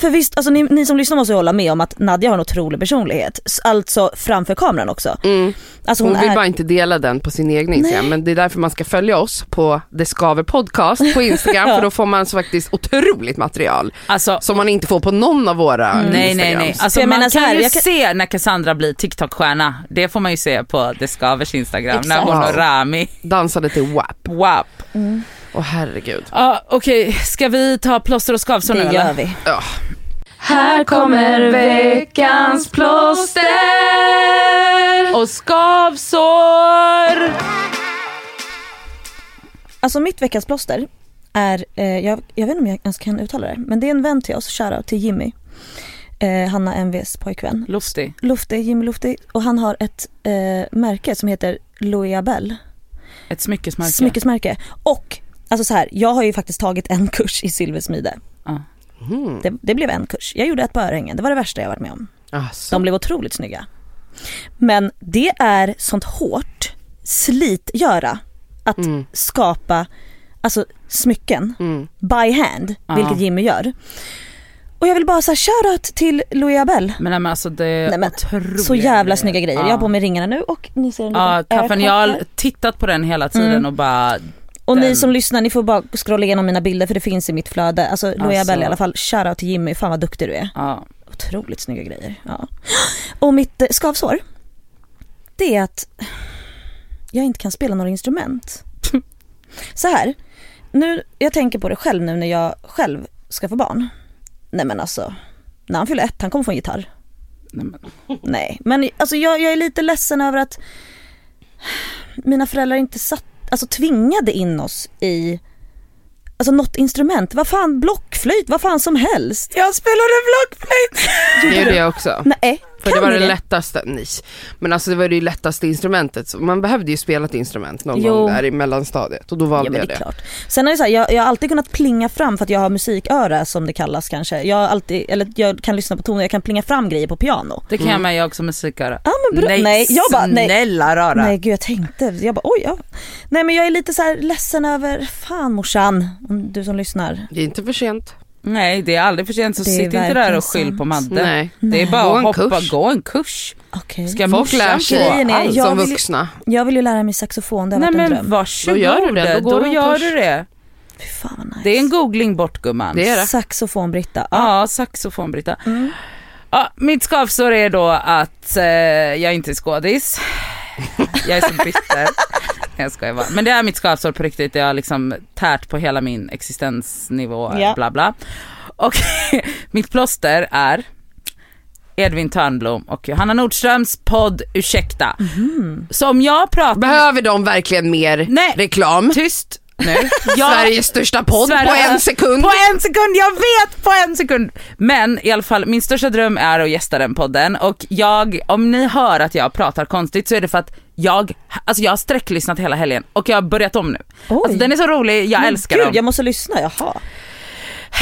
För visst, alltså ni, ni som lyssnar måste hålla med om att Nadja har en otrolig personlighet. Alltså framför kameran också. Mm. Alltså Hon hon, vill är... bara inte dela den på sin egen Instagram men det är därför man ska följa oss på Det Skaver Podcast på Instagram *laughs* för då får man så faktiskt otroligt material Alltså som man inte får på någon av våra Nej nej nej, Instagrams. alltså jag man menar kan här, ju jag kan- se när Cassandra blir TikTok-stjärna. Det får man ju se på Det Skavers Instagram när Exakt. hon och. Rami, Dansade till WAP. WAP. Åh herregud. Ja okej, ska vi ta plåster och skavsår nu Det gör vi. Ja. Här kommer veckans plåster och skavsår. Alltså mitt veckans plåster är, eh, jag, jag vet inte om jag ens kan uttala det, men det är en vän till oss, shoutout till Jimmy. Eh, Hanna MVs pojkvän. Lustig. Luftig, Jimmy Luftig. Och han har ett eh, märke som heter Loeabel. Ett smyckesmärke. Smyckesmärke. Och, alltså så här, jag har ju faktiskt tagit en kurs i silversmide. Ja. Mm. Det, det blev en kurs. Jag gjorde ett på örhängen, det var det värsta jag varit med om. Alltså. De blev otroligt snygga. Men det är sånt hårt slitgöra att Mm. skapa alltså, smycken Mm. by hand, Ja. vilket Jimmy gör. Och jag vill bara säga shoutout till Louis Abel. Men, nej, men alltså det är Nej, men Så jävla snygga grejer. Ja. Jag har på mig ringarna nu och ni ser en Ja, liten kaffen, jag har tittat på den hela tiden Mm. och bara, Och ni som lyssnar, ni får bara scrolla igenom mina bilder för det finns i mitt flöde. Alltså Louis Alltså. I alla fall, shoutout till Jimmy, fan vad duktig du är. ja. Otroligt snygga grejer. Ja. Och mitt eh, skavsår, det är att jag inte kan spela några instrument. *laughs* Så här, nu, jag tänker på det själv nu när jag själv ska få barn. Nej men alltså, när han fyller ett, han kommer få en gitarr. Nej, men, Nej, men alltså jag, jag är lite ledsen över att mina föräldrar inte satt, alltså tvingade in oss i Alltså något instrument, vad fan blockflöjt, vad fan som helst. jag spelade blockflöjt! Det gjorde jag också. Nej, För kan det var ni det lättaste, nej. Men alltså det var det lättaste instrumentet. Så Man behövde ju spela ett instrument någon Jo. gång där i mellanstadiet och då Ja valde men jag det är det. klart. Sen är det så här, jag, jag har alltid kunnat plinga fram för att jag har musiköra som det kallas kanske. Jag har alltid, eller jag kan lyssna på toner, jag kan plinga fram grejer på piano. Det kan jag med, jag också musiköra. Ja men bra, nej, jag bara nej. snälla rara. Nej gud jag tänkte, jag bara oj ja. Nej men jag är lite så här ledsen över, fan morsan, du som lyssnar. Det är inte för sent. Nej det är aldrig för sent så sitt inte där och skyll på. Madde. Nej. Det är bara Gå att en hoppa, kurs. gå en kurs. Okej. Ska Folk lär sig allt? jag som vill ju- vuxna. Jag vill ju lära mig saxofon, det har Nej varit en men dröm. varsågod, Då gör du det, då en gör du det. Nice. Det är en googling bort gumman. Det är det. Saxofon Britta. Ja. Ja, saxofon Britta. Mm. Ja, mitt skavsår är då att eh, jag inte är skådis. *laughs* Jag är så bitter. Jag skojar bara. Men det är mitt skavsår på riktigt. Jag har liksom tärt på hela min existensnivå, Ja. bla bla. Och *laughs* mitt plåster är Edvin Törnblom och Johanna Nordströms podd Ursäkta. Mhm. Som jag pratar... Behöver de verkligen mer Nej. reklam? Tyst nu. *laughs* Jag- Sveriges största podd Sverige- på en sekund. På en sekund, jag vet på en sekund. Men i alla fall min största dröm är att gästa den podden och jag, om ni hör att jag pratar konstigt så är det för att jag, alltså jag har sträcklyssnat hela helgen och jag har börjat om nu. Oj. Alltså den är så rolig, jag Men älskar Gud dem. jag måste lyssna, jaha.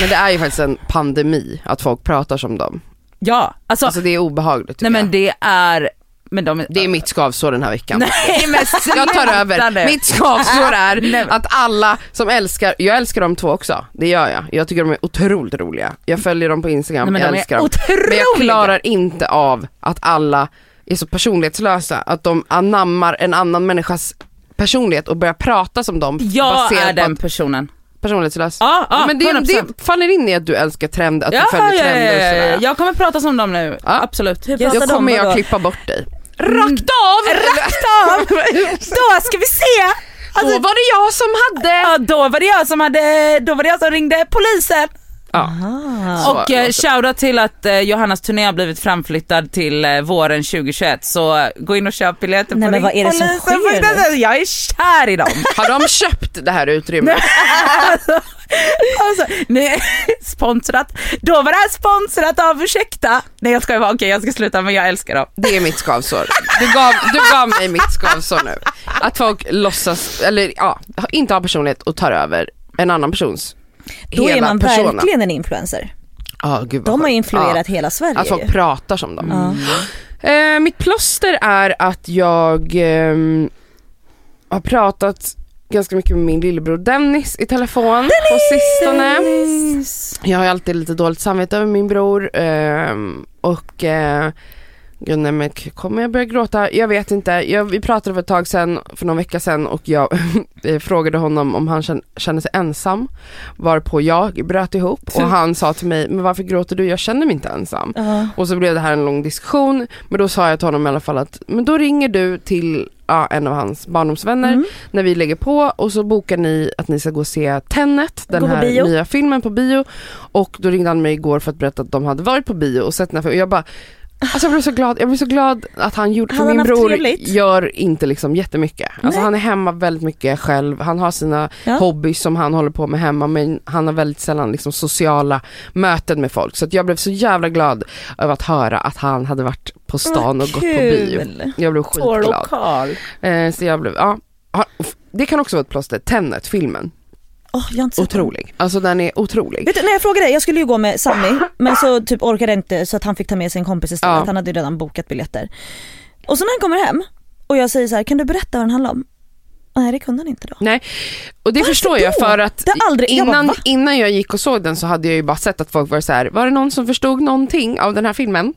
Men det är ju faktiskt en pandemi att folk pratar som dem. Ja, alltså, Alltså det är obehagligt nej men jag. det är, men de Det är mitt skavsår den här veckan. Nej men *laughs* Jag tar över. Mitt skavsår *laughs* är att alla som älskar, jag älskar dem två också, det gör jag. Jag tycker de är otroligt roliga. Jag följer dem på Instagram, Nej, men jag de är älskar dem. otroliga. Men jag klarar inte av att alla är så personlighetslösa, att de anammar en annan människas personlighet och börjar prata som dem Jag är den personen. personlighetslös. Ja, ja, men det, 100%. det faller in i att du älskar trend, att Ja, du följer ja, trender och sådär. ja. Jag kommer prata som dem nu, absolut. Hur Då kommer jag då? klippa bort dig. Mm. Rakt av! *laughs* Rakt av! Då ska vi se! Alltså, Då var det jag som hade... Ja, då var det jag som hade, då var det jag som ringde polisen. Ja. Och eh, shoutout till att eh, Johannas turné har blivit framflyttad till eh, våren 2021 så eh, gå in och köp biljetter Nej, på men vad är det som sker? Jag är kär i dem. Har de köpt det här utrymmet? *laughs* alltså, nej, *laughs* sponsrat. Då var det här sponsrat av Ursäkta. Nej jag ska vara okej jag ska sluta men jag älskar dem. Det är mitt skavsår. Du gav, du gav mig mitt skavsår nu. Att folk låtsas, eller ja, inte har personlighet och tar över en annan persons Då hela är man persona. verkligen en influencer. Ja, gud De har influerat hela Sverige att folk ju. pratar som dem. Ja. Eh, mitt plåster är att jag ehm, har pratat ganska mycket med min lillebror Dennis i telefon på sistone. Jag har alltid lite dåligt samvete över min bror ehm, och eh, Gud, nej, men kommer jag börja gråta? Jag vet inte. Jag, vi pratade för ett tag sedan, för någon vecka sedan och jag *laughs* eh, frågade honom om han kände sig ensam. Varpå jag bröt ihop och han sa till mig, men varför gråter du? Jag känner mig inte ensam. Ja. Och så blev det här en lång diskussion, men då sa jag till honom i alla fall att, men då ringer du till ja, en av hans barndomsvänner Mm. när vi lägger på och så bokar ni att ni ska gå och se Tenet, den här bio. nya filmen på bio. Och då ringde han mig igår för att berätta att de hade varit på bio och sett den här filmen. Och jag bara, alltså jag blev så glad, jag blev så glad att han gjorde, för han min bror trevligt? gör inte liksom jättemycket. Alltså Nej. han är hemma väldigt mycket själv, han har sina Ja. hobbys som han håller på med hemma men han har väldigt sällan liksom sociala möten med folk. Så jag blev så jävla glad över att höra att han hade varit på stan och gått på bio. Jag blev skitglad. Eh, så jag blev, ja. Det kan också vara ett plåster, Tenet, filmen. Åh, jag inte sett den. Otrolig. Alltså den är otrolig. Vet du, när jag frågade, jag skulle ju gå med Sammy men så typ orkade jag inte så att han fick ta med sig en kompis istället. Ja. Han hade ju redan bokat biljetter. Och så när han kommer hem och jag säger så här, kan du berätta vad den handlar om? Nej det kunde han inte då. Nej, och det Varför förstår jag då? för att aldrig- jag bara, innan, innan jag gick och såg den så hade jag ju bara sett att folk var så här. var det någon som förstod någonting av den här filmen?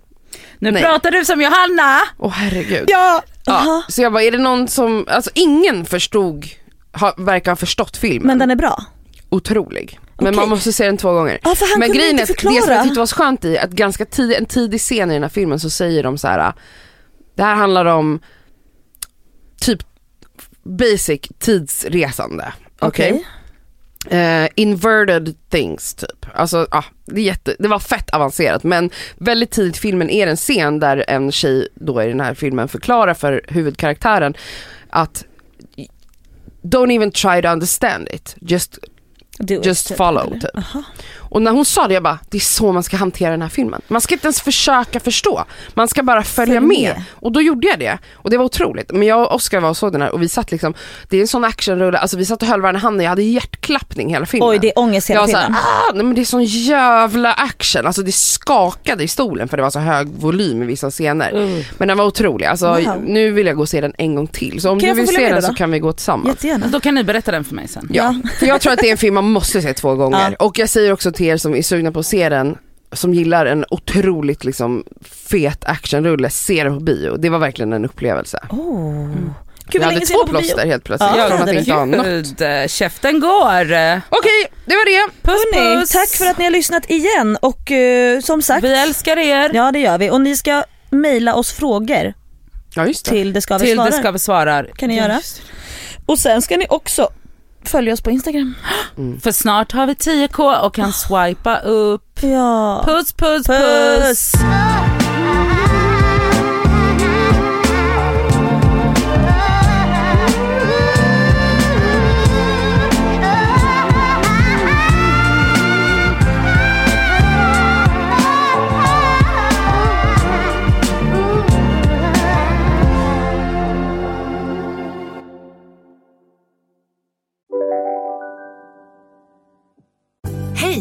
Nu Nej. pratar du som Johanna. Åh herregud. Ja! Ja, Jaha. så jag bara, är det någon som, alltså ingen förstod, ha, verkar ha förstått filmen. Men den är bra. Otrolig. Men Okej. man måste se den två gånger. Ja Men grejen är att det som jag tyckte var så skönt i, att ganska tid, en tidig scen i den här filmen så säger de så här. det här handlar om typ basic tidsresande. Okej? Eh, inverted things typ. Alltså ja, det, jätte, det var fett avancerat men väldigt tidigt i filmen är det en scen där en tjej då i den här filmen förklarar för huvudkaraktären att Don't even try to understand it, just Do it, Just typ, follow, eller? typ. Uh-huh. Och när hon sa det, jag bara, det är så man ska hantera den här filmen. Man ska inte ens försöka förstå, man ska bara följa Följ med. med. Och då gjorde jag det. Och det var otroligt. Men jag och Oskar var och såg den här och vi satt liksom, det är en sån actionrulle, alltså vi satt och höll varandra i handen, jag hade hjärtklappning hela filmen. Oj det är ångest hela jag var såhär, filmen. ah, nej men det är sån jävla action, alltså det skakade i stolen för det var så hög volym i vissa scener. Men den var otrolig, alltså Wow. nu vill jag gå och se den en gång till. Så om Kan du vill se den då så kan vi gå tillsammans. Jättegärna. Då kan ni berätta den för mig sen. Ja, för jag tror att det är en film man måste se två gånger. Ja. Och jag säger också till er som är sugna på att se den, som gillar en otroligt liksom fet actionrulle, se den på bio. Det var verkligen en upplevelse. Oh. Gud jag hade två plåster helt plötsligt. Ja, från att inte ha något. Käften går. Okej, det var det. Puss Hörni, puss. tack för att ni har lyssnat igen och eh, som sagt, Vi älskar er. ja det gör vi och ni ska mejla oss frågor Ja just det. till det ska vi Till svara. det ska vi svarar. Kan ni göra? Och sen ska ni också följa oss på Instagram. För snart har vi 10k och kan *gasps* swipa upp. Ja. Puss puss puss. Puss.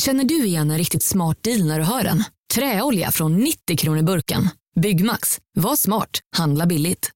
Känner du igen en riktigt smart deal när du hör den? Träolja från 90 kronor burken. Byggmax. Var smart. Handla billigt.